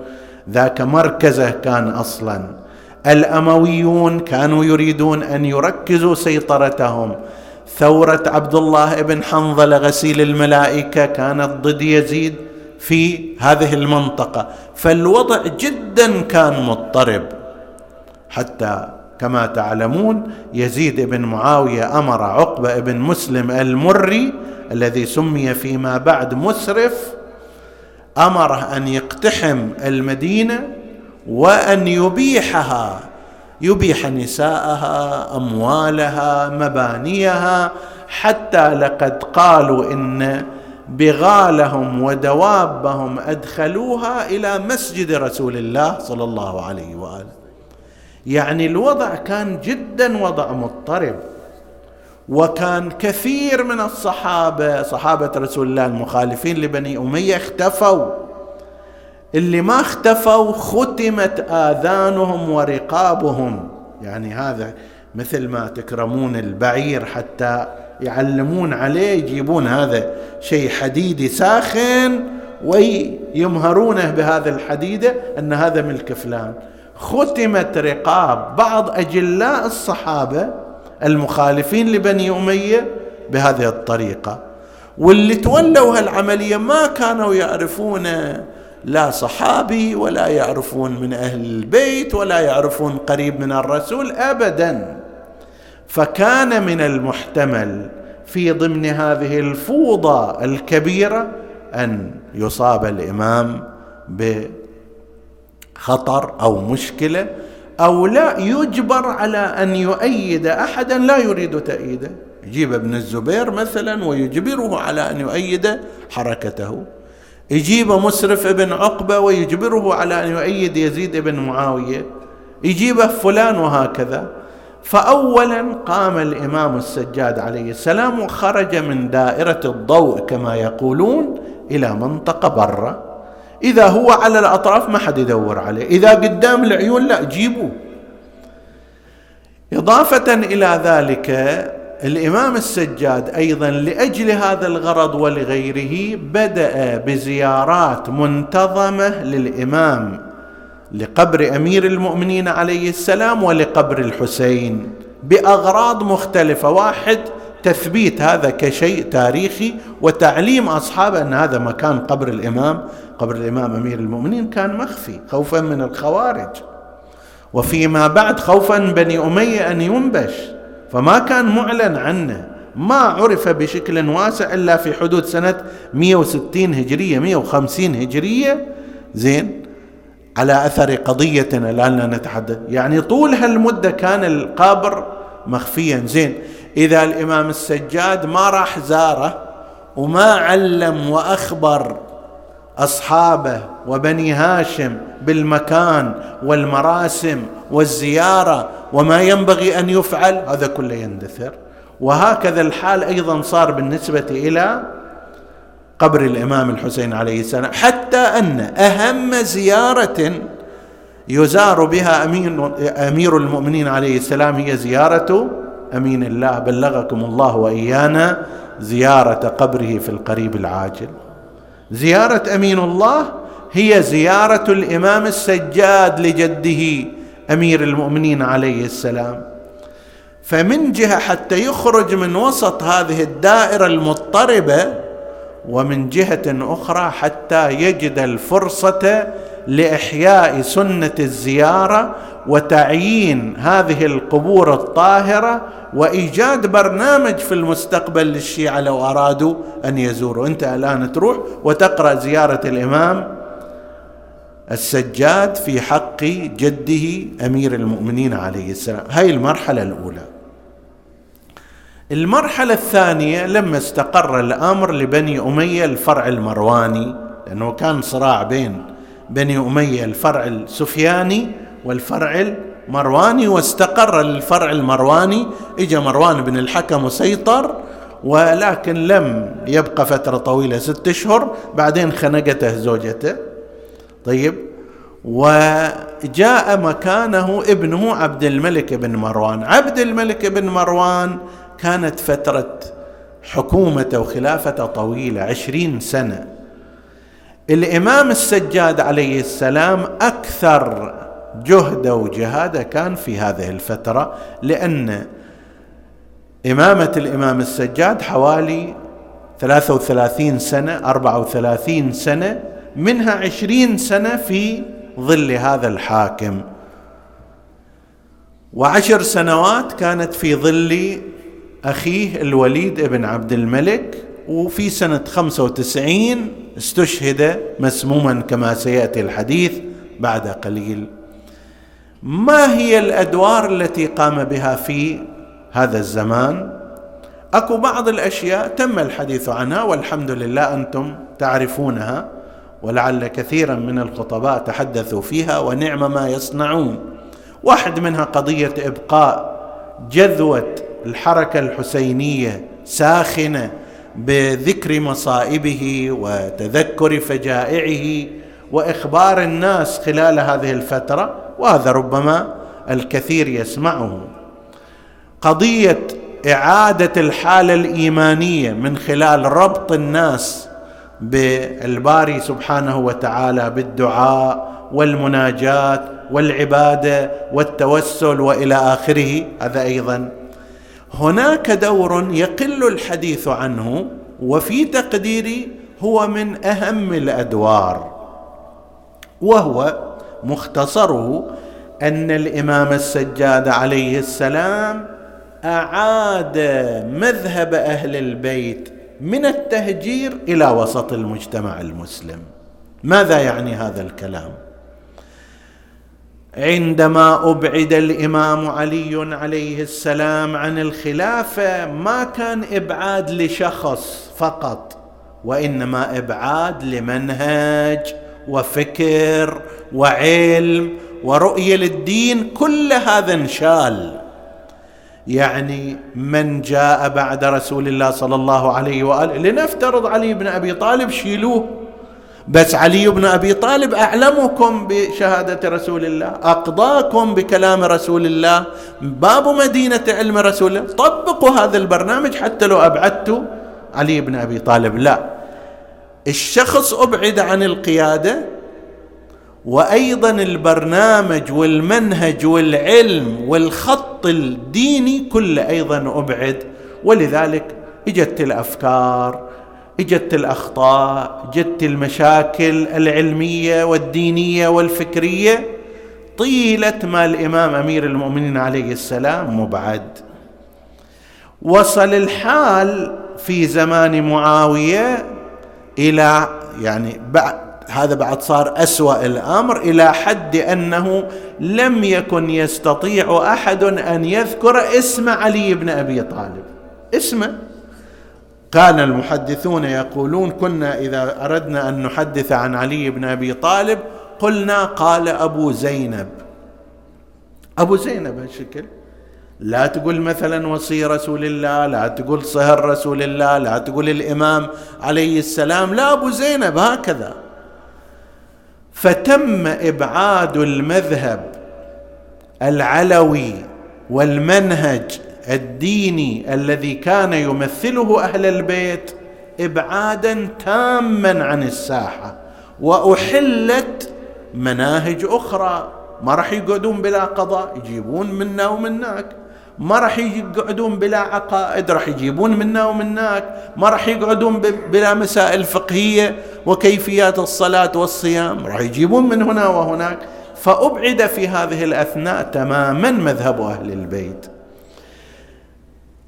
ذاك مركزه كان أصلاً. الأمويون كانوا يريدون أن يركزوا سيطرتهم. ثورة عبد الله بن حنظلة غسيل الملائكة كانت ضد يزيد في هذه المنطقة. فالوضع جدا كان مضطرب. حتى كما تعلمون يزيد بن معاوية أمر عقبة بن مسلم المري الذي سمي فيما بعد مسرف أمره أن يقتحم المدينة وأن يبيحها يبيح نساءها أموالها مبانيها حتى لقد قالوا إن بغالهم ودوابهم أدخلوها إلى مسجد رسول الله صلى الله عليه وآله. يعني الوضع كان جدا وضع مضطرب وكان كثير من الصحابة صحابة رسول الله المخالفين لبني أمية اختفوا. اللي ما اختفوا ختمت آذانهم ورقابهم. يعني هذا مثل ما تكرمون البعير حتى يعلمون عليه يجيبون هذا شيء حديدي ساخن ويمهرونه بهذا الحديدة أن هذا ملك فلان. ختمت رقاب بعض أجلاء الصحابة المخالفين لبني أمية بهذه الطريقة. واللي تولوا هالعملية ما كانوا يعرفون لا صحابي ولا يعرفون من أهل البيت ولا يعرفون قريب من الرسول ابدا. فكان من المحتمل في ضمن هذه الفوضى الكبيرة أن يصاب الإمام بخطر أو مشكلة أو لا يجبر على أن يؤيد احدا لا يريد تأييده. يجيب ابن الزبير مثلا ويجبره على أن يؤيد حركته. يجيب مسرف ابن عقبة ويجبره على أن يؤيد يزيد بن معاوية. يجيبه فلان وهكذا. فأولا قام الإمام السجاد عليه السلام وخرج من دائرة الضوء كما يقولون إلى منطقة برا. إذا هو على الأطراف ما حد يدور عليه. إذا قدام العيون لا جيبوه. إضافة إلى ذلك الإمام السجاد أيضا لأجل هذا الغرض ولغيره بدأ بزيارات منتظمة للإمام لقبر أمير المؤمنين عليه السلام ولقبر الحسين بأغراض مختلفة. واحد تثبيت هذا كشيء تاريخي وتعليم اصحابه أن هذا مكان قبر الإمام. قبر الإمام أمير المؤمنين كان مخفي خوفا من الخوارج. وفيما بعد خوفا بني أمية أن ينبش. فما كان معلن عنه. ما عرف بشكل واسع إلا في حدود سنة 160 هجرية 150 هجرية. زين؟ على أثر قضيتنا لاننا نتحدث. يعني طول هالمدة كان القبر مخفيا. زين؟ إذا الإمام السجاد ما راح زاره وما علم وأخبر أصحابه وبني هاشم بالمكان والمراسم والزيارة وما ينبغي أن يفعل هذا كله يندثر. وهكذا الحال أيضا صار بالنسبة إلى قبر الإمام الحسين عليه السلام حتى أن أهم زيارة يزار بها امين أمير المؤمنين عليه السلام هي زيارة أمين الله. بلغكم الله وإيانا زيارة قبره في القريب العاجل. زيارة أمين الله هي زيارة الإمام السجاد لجده أمير المؤمنين عليه السلام. فمن جهة حتى يخرج من وسط هذه الدائرة المضطربة ومن جهة أخرى حتى يجد الفرصة لإحياء سنة الزيارة وتعيين هذه القبور الطاهرة وإيجاد برنامج في المستقبل للشيعة لو أرادوا أن يزوروا. أنت الآن تروح وتقرأ زيارة الإمام السجاد في حق جده أمير المؤمنين عليه السلام. هاي المرحلة الأولى. المرحلة الثانية لما استقر الأمر لبني أمية الفرع المرواني لأنه كان صراع بين بني أمية الفرع السفياني والفرع المرواني واستقر الفرع المرواني. اجى مروان بن الحكم وسيطر ولكن لم يبقى فترة طويلة ست أشهر. بعدين خنقته زوجته. طيب. وجاء مكانه ابنه عبد الملك بن مروان. عبد الملك بن مروان كانت فترة حكومته وخلافته طويلة عشرين سنة. الإمام السجاد عليه السلام أكثر جهده وجهادة كان في هذه الفترة لأن إمامة الإمام السجاد حوالي 33 سنة 34 سنة منها عشرين سنة في ظل هذا الحاكم. وعشر سنوات كانت في ظل أخيه الوليد بن عبد الملك وفي سنة 95 استشهد مسموما كما سيأتي الحديث بعد قليل. ما هي الأدوار التي قام بها في هذا الزمان؟ أكو بعض الأشياء تم الحديث عنها والحمد لله أنتم تعرفونها ولعل كثيرا من الخطباء تحدثوا فيها ونعم ما يصنعون. واحد منها قضية إبقاء جذوة الحركة الحسينية ساخنة بذكر مصائبه وتذكر فجائعه وإخبار الناس خلال هذه الفترة وهذا ربما الكثير يسمعه. قضية إعادة الحالة الإيمانية من خلال ربط الناس بالباري سبحانه وتعالى بالدعاء والمناجاة والعبادة والتوسل وإلى آخره هذا أيضا هناك دور يقل الحديث عنه وفي تقديري هو من أهم الأدوار وهو مختصره أن الإمام السجاد عليه السلام أعاد مذهب أهل البيت من التهجير إلى وسط المجتمع المسلم. ماذا يعني هذا الكلام؟ عندما أبعد الإمام علي عليه السلام عن الخلافة ما كان إبعاد لشخص فقط وإنما إبعاد لمنهج وفكر وعلم ورؤية للدين كل هذا انشال. يعني من جاء بعد رسول الله صلى الله عليه وآله لنفترض علي بن أبي طالب شيلوه. بس علي بن أبي طالب أعلمكم بشهادة رسول الله أقضاكم بكلام رسول الله باب مدينة علم رسول الله. طبقوا هذا البرنامج حتى لو أبعدتوا علي بن أبي طالب. لا. الشخص أبعد عن القيادة وأيضا البرنامج والمنهج والعلم والخط الديني كله أيضا أبعد. ولذلك إجت الأفكار اجت الأخطاء جت المشاكل العلمية والدينية والفكرية طيله ما الامام أمير المؤمنين عليه السلام مبعد وصل الحال في زمان معاوية إلى يعني بعد هذا بعد صار أسوأ الأمر إلى حد أنه لم يكن يستطيع أحد أن يذكر اسم علي بن أبي طالب. اسمه؟ كان المحدثون يقولون كنا إذا أردنا أن نحدث عن علي بن أبي طالب قلنا قال أبو زينب. أبو زينب هالشكل. لا تقول مثلا وصي رسول الله لا تقول صهر رسول الله لا تقول الإمام عليه السلام لا أبو زينب هكذا. فتم إبعاد المذهب العلوي والمنهج الديني الذي كان يمثله أهل البيت إبعادا تاما عن الساحة وأحلت مناهج أخرى. ما راح يقعدون بلا قضاء يجيبون منا ومناك. ما راح يقعدون بلا عقائد راح يجيبون منا ومناك. ما راح يقعدون بلا مسائل فقهية وكيفيات الصلاة والصيام راح يجيبون من هنا وهناك. فأبعد في هذه الأثناء تماما مذهب أهل البيت.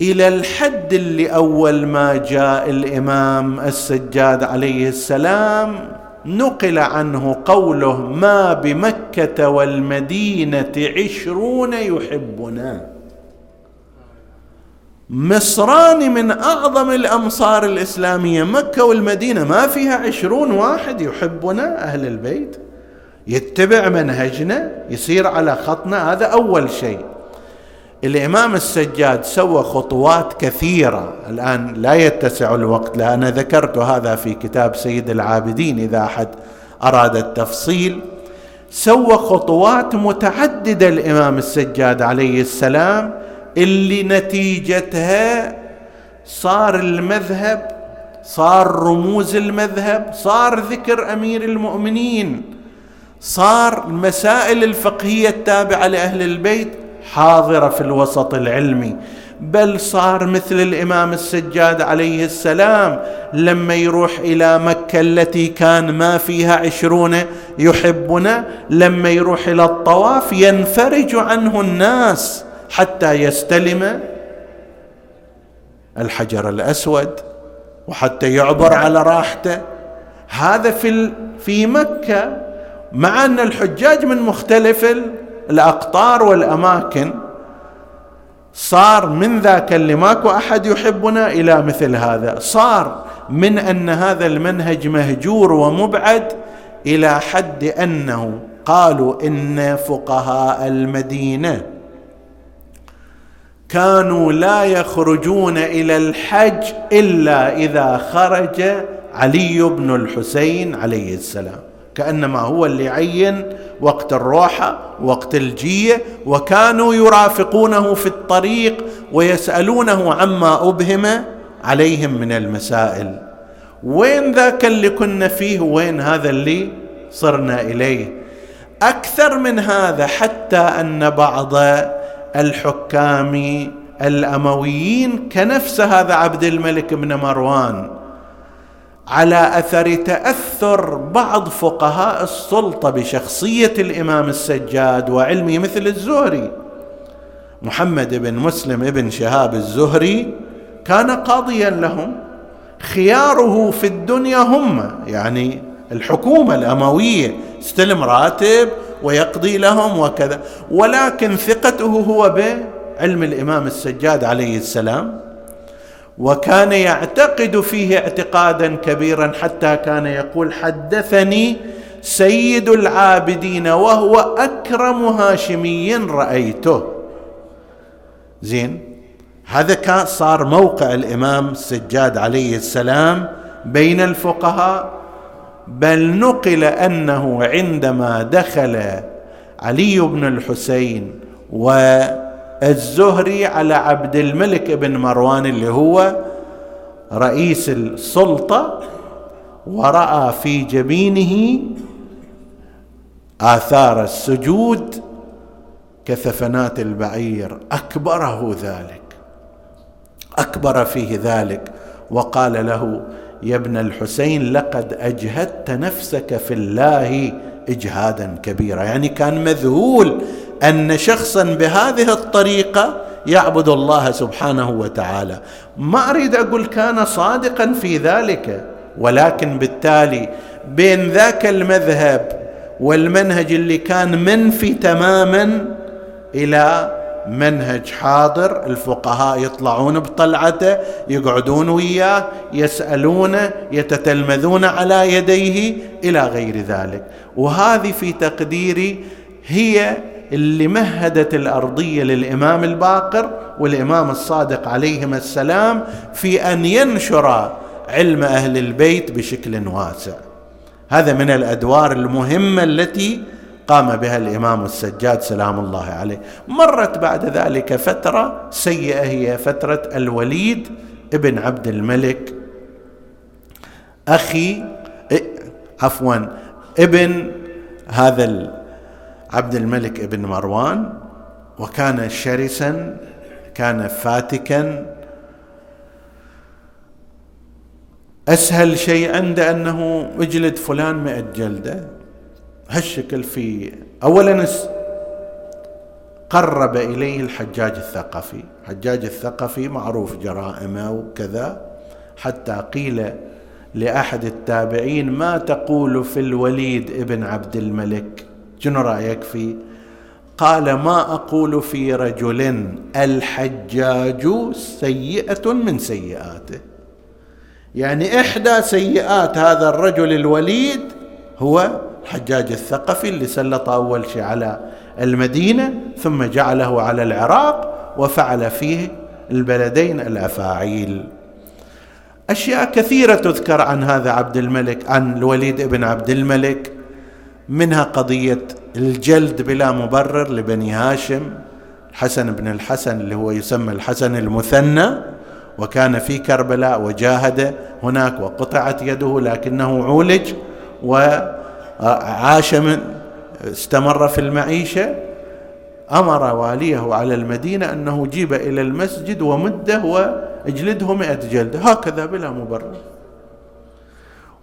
إلى الحد اللي أول ما جاء الإمام السجاد عليه السلام نقل عنه قوله ما بمكة والمدينة عشرون يحبنا. مصران من أعظم الأمصار الإسلامية. مكة والمدينة ما فيها عشرون واحد يحبنا. أهل البيت يتبع منهجنا يصير على خطنا. هذا أول شيء. الإمام السجاد سوى خطوات كثيرة. الآن لا يتسع الوقت لأن ذكرت هذا في كتاب سيد العابدين إذا أحد أراد التفصيل. سوى خطوات متعددة الإمام السجاد عليه السلام اللي نتيجتها صار المذهب صار رموز المذهب صار ذكر أمير المؤمنين صار المسائل الفقهية التابعة لأهل البيت. حاضرة في الوسط العلمي. بل صار مثل الإمام السجاد عليه السلام لما يروح إلى مكة التي كان ما فيها عشرون يحبنا لما يروح إلى الطواف ينفرج عنه الناس حتى يستلم الحجر الأسود وحتى يعبر على راحته. هذا في في مكة مع أن الحجاج من مختلف الأقطار والأماكن صار من ذاك اللي ماكو أحد يحبنا إلى مثل هذا. صار من أن هذا المنهج مهجور ومبعد إلى حد أنه قالوا إن فقهاء المدينة كانوا لا يخرجون إلى الحج إلا إذا خرج علي بن الحسين عليه السلام. كأنما هو اللي عين وقت الروحه وقت الجية وكانوا يرافقونه في الطريق ويسألونه عما أبهم عليهم من المسائل. وين ذاك اللي كنا فيه؟ وين هذا اللي صرنا إليه؟ أكثر من هذا حتى أن بعض الحكام الأمويين كنفس هذا عبد الملك بن مروان على أثر تأثر بعض فقهاء السلطة بشخصية الإمام السجاد وعلمه مثل الزهري. محمد بن مسلم بن شهاب الزهري كان قاضيا لهم خياره في الدنيا هم يعني الحكومة الأموية استلم راتب ويقضي لهم وكذا. ولكن ثقته هو بعلم الإمام السجاد عليه السلام. وكان يعتقد فيه اعتقادا كبيرا حتى كان يقول حدثني سيد العابدين وهو أكرم هاشمي رأيته. زين هذا كان صار موقع الإمام السجاد عليه السلام بين الفقهاء بل نقل أنه عندما دخل علي بن الحسين والزهري على عبد الملك بن مروان اللي هو رئيس السلطة ورأى في جبينه آثار السجود كثفنات البعير. أكبره ذلك أكبر فيه ذلك. وقال له يا ابن الحسين لقد أجهدت نفسك في الله إجهادا كبيرا. يعني كان مذهول أن شخصا بهذه الطريقة يعبد الله سبحانه وتعالى. ما أريد أقول كان صادقا في ذلك ولكن بالتالي بين ذاك المذهب والمنهج اللي كان منفي تماما إلى منهج حاضر الفقهاء يطلعون بطلعته يقعدون وياه يسالونه يتتلمذون على يديه إلى غير ذلك. وهذه في تقديري هي اللي مهدت الأرضية للإمام الباقر والإمام الصادق عليهما السلام في أن ينشر علم أهل البيت بشكل واسع. هذا من الأدوار المهمة التي قام بها الإمام السجاد سلام الله عليه. مرت بعد ذلك فترة سيئة هي فترة الوليد ابن عبد الملك. أخي عفوا ابن هذا عبد الملك ابن مروان وكان شرسا كان فاتكا. أسهل شيء عنده انه أجلد فلان مئة جلدة. هالشكل في اولا قرب إليه الحجاج الثقفي. حجاج الثقفي معروف جرائمه وكذا. حتى قيل لأحد التابعين ما تقول في الوليد ابن عبد الملك شنو رأيك فيه قال ما أقول في رجل الحجاج سيئة من سيئاته. يعني إحدى سيئات هذا الرجل الوليد هو الحجاج الثقفي اللي سلط أول شيء على المدينة ثم جعله على العراق وفعل فيه البلدين الأفاعيل. أشياء كثيرة تذكر عن هذا عبد الملك عن الوليد بن عبد الملك. منها قضية الجلد بلا مبرر لبني هاشم الحسن بن الحسن اللي هو يسمى الحسن المثنى وكان في كربلاء وجاهد هناك وقطعت يده لكنه عولج وعاش من استمر في المعيشة. أمر واليه على المدينة أنه جيب إلى المسجد ومده وأجلده مئة جلده هكذا بلا مبرر.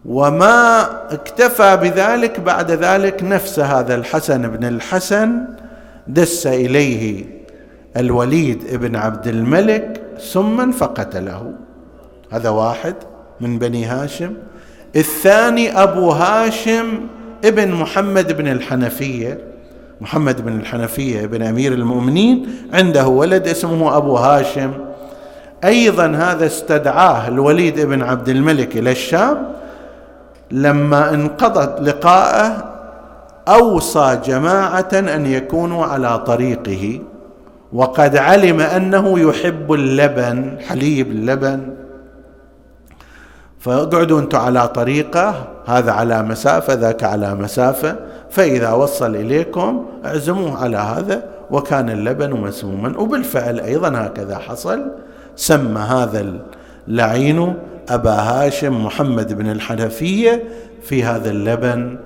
وما اكتفى بذلك بعد ذلك نفس هذا الحسن بن الحسن دس إليه الوليد بن عبد الملك سما فقتله هذا واحد من بني هاشم. الثاني أبو هاشم ابن محمد بن الحنفية. محمد بن الحنفية ابن أمير المؤمنين. عنده ولد اسمه أبو هاشم. أيضا هذا استدعاه الوليد بن عبد الملك إلى الشام. لما انقضت لقاءه أوصى جماعة أن يكونوا على طريقه وقد علم أنه يحب اللبن حليب اللبن. فاقعدوا أنتم على طريقه هذا على مسافة ذاك على مسافة. فإذا وصل إليكم اعزموه على هذا وكان اللبن مسموما. وبالفعل أيضا هكذا حصل. سمى هذا اللعين أبا هاشم محمد بن الحنفية في هذا اللبن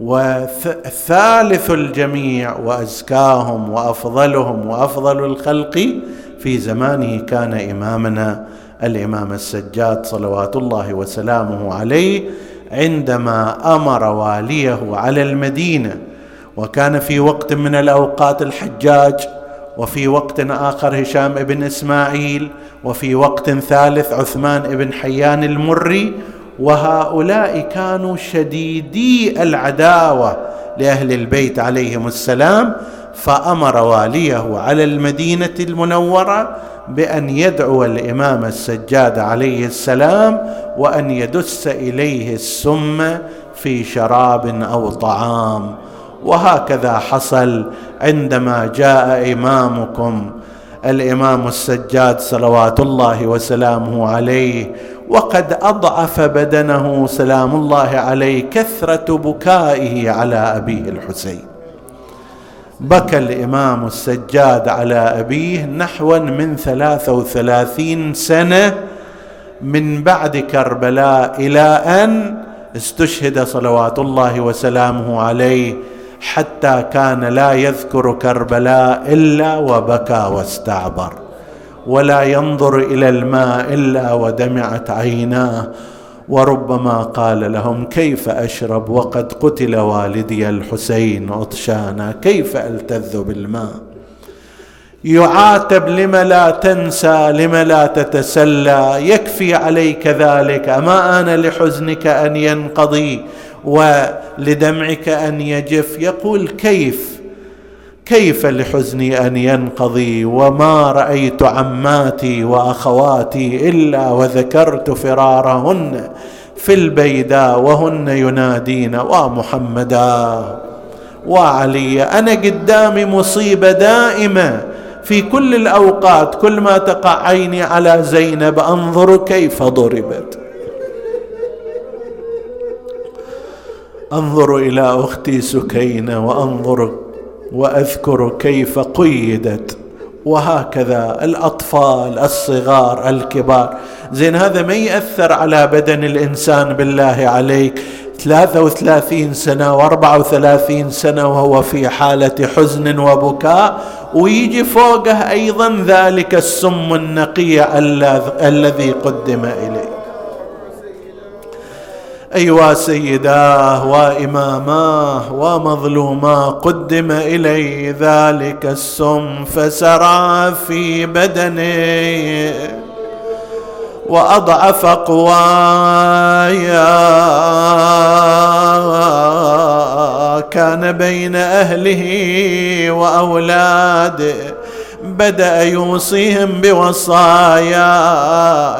وثالث الجميع وأزكاهم وأفضلهم وأفضل الخلق في زمانه كان إمامنا الإمام السجاد صلوات الله وسلامه عليه عندما أمر واليه على المدينة وكان في وقت من الأوقات الحجاج وفي وقت آخر هشام بن إسماعيل وفي وقت ثالث عثمان بن حيان المري وهؤلاء كانوا شديدي العداوة لأهل البيت عليهم السلام فأمر واليه على المدينة المنورة بأن يدعو الإمام السجاد عليه السلام وأن يدس إليه السم في شراب أو طعام. وهكذا حصل عندما جاء إمامكم. الإمام السجاد صلوات الله وسلامه عليه وقد أضعف بدنه سلام الله عليه كثرة بكائه على أبيه الحسين. بكى الإمام السجاد على أبيه نحوا من ثلاثة وثلاثين سنة من بعد كربلاء إلى أن استشهد صلوات الله وسلامه عليه. حتى كان لا يذكر كربلاء إلا وبكى واستعبر ولا ينظر إلى الماء إلا ودمعت عيناه وربما قال لهم كيف أشرب وقد قتل والدي الحسين عطشانا كيف ألتذ بالماء؟ يعاتب لم لا تنسى لم لا تتسلى يكفي عليك ذلك أما آن لحزنك أن ينقضي؟ ولدمعك أن يجف. يقول كيف؟ كيف لحزني أن ينقضي؟ وما رأيت عماتي وأخواتي إلا وذكرت فرارهن في البيداء وهن ينادين ومحمدا وعلي أنا قدامي مصيبة دائمة. في كل الأوقات كل ما تقع عيني على زينب أنظر كيف ضربت. أنظر إلى أختي سكينة وأنظر وأذكر كيف قيدت. وهكذا الأطفال الصغار الكبار. زين هذا ما يأثر على بدن الإنسان بالله عليك؟ ثلاثة وثلاثين سنة وأربعة وثلاثين سنة وهو في حالة حزن وبكاء ويجي فوقه أيضا ذلك السم النقي الذي قدم إليه. أيوا سيداه وإماماه ومظلوماه قدم الي ذلك السم فسرى في بدني وأضعف قوايا كان بين أهله وأولاده بدأ يوصيهم بوصايا.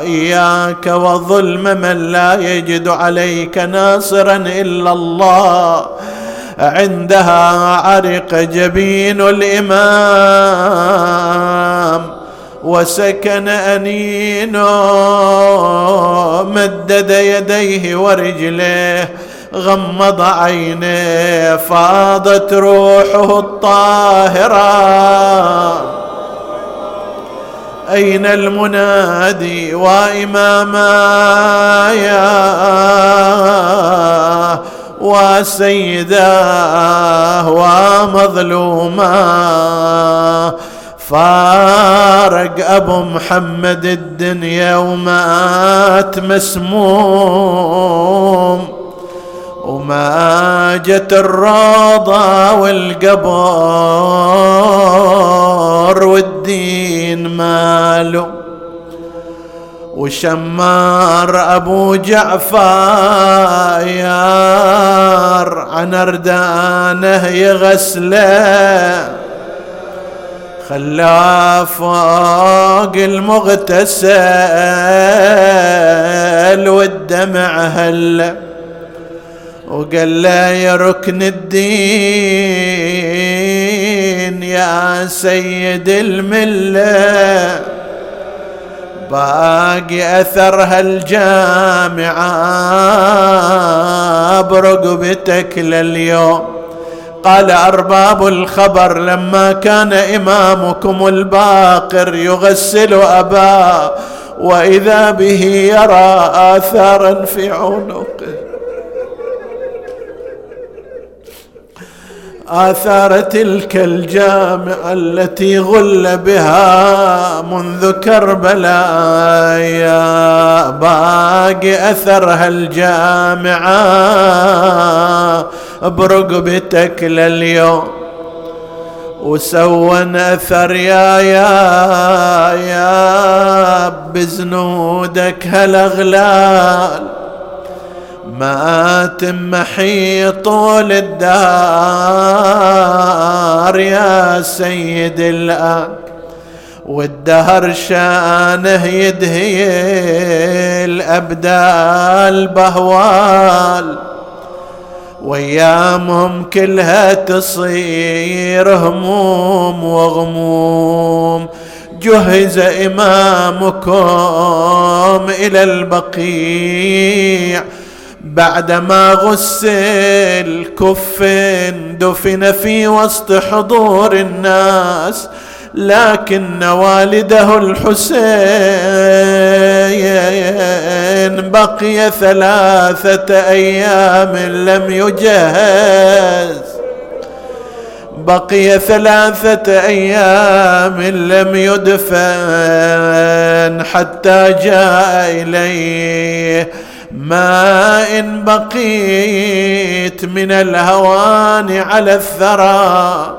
إياك وظلم من لا يجد عليك ناصرا إلا الله. عندها عرق جبين الإمام. وسكن انينه مدد يديه ورجليه. غمض عينيه. فاضت روحه الطاهرة. أين المنادي وإماما يا وسيداه ومظلوما. فارق أبو محمد الدنيا ومات مسموم. وما جت الروضة والقبر. والدين ماله. وشمار أبو جعفر عن أردانه يغسله. خلاه فوق المغتسل والدمع هله وقال له يا ركن الدين. يا سيد الملة. باقي اثر هالجامعه برقبتك لليوم. قال أرباب الخبر لما كان إمامكم الباقر يغسل أباه وإذا به يرى آثارا في عنقه. آثار تلك الجامعة التي غل بها منذ كربلاء. يا باقي أثرها الجامعة برقبتك لليوم وسون أثر يا يا يا. بزنودك هالأغلال. ما تمحي طول الدار يا سيد الآن والدهر شانه يدهي الأبدال بهوال. وأيامهم كلها تصير هموم وغموم جهز إمامكم إلى البقيع. بعدما غسل كفن دفن في وسط حضور الناس لكن والده الحسين بقي ثلاثة أيام لم يجهز. بقي ثلاثة أيام لم يدفن حتى جاء إليه. ما إن بقيت من الهوان على الثرى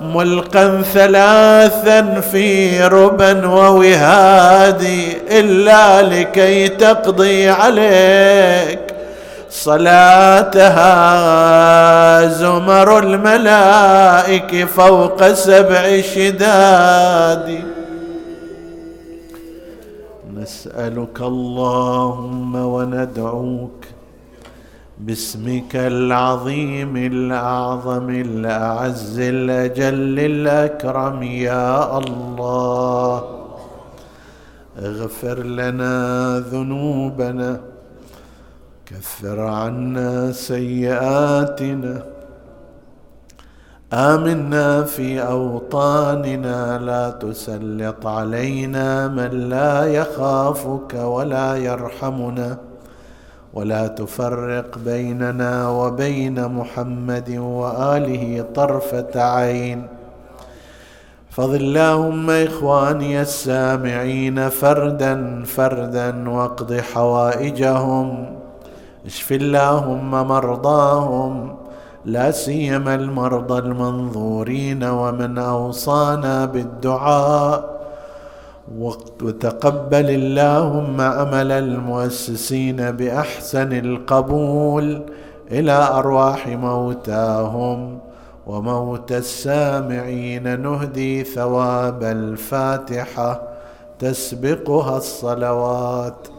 ملقا ثلاثا في ربا ووهادي إلا لكي تقضي عليك. صلاتها زمر الملائك فوق سبع شداد. نسألك اللهم وندعوك باسمك العظيم الأعظم الأعز الأجل الأكرم يا الله. اغفر لنا ذنوبنا كفر عنا سيئاتنا آمنا في أوطاننا لا تسلط علينا من لا يخافك ولا يرحمنا. ولا تفرق بيننا وبين محمد وآله طرفة عين. فضل اللهم إخواني السامعين فردا فردا واقض حوائجهم. اشف اللهم مرضاهم. لا سيما المرضى المنظورين ومن أوصانا بالدعاء. وتقبل اللهم عمل المؤسسين بأحسن القبول إلى أرواح موتاهم وموت السامعين. نهدي ثواب الفاتحة تسبقها الصلوات.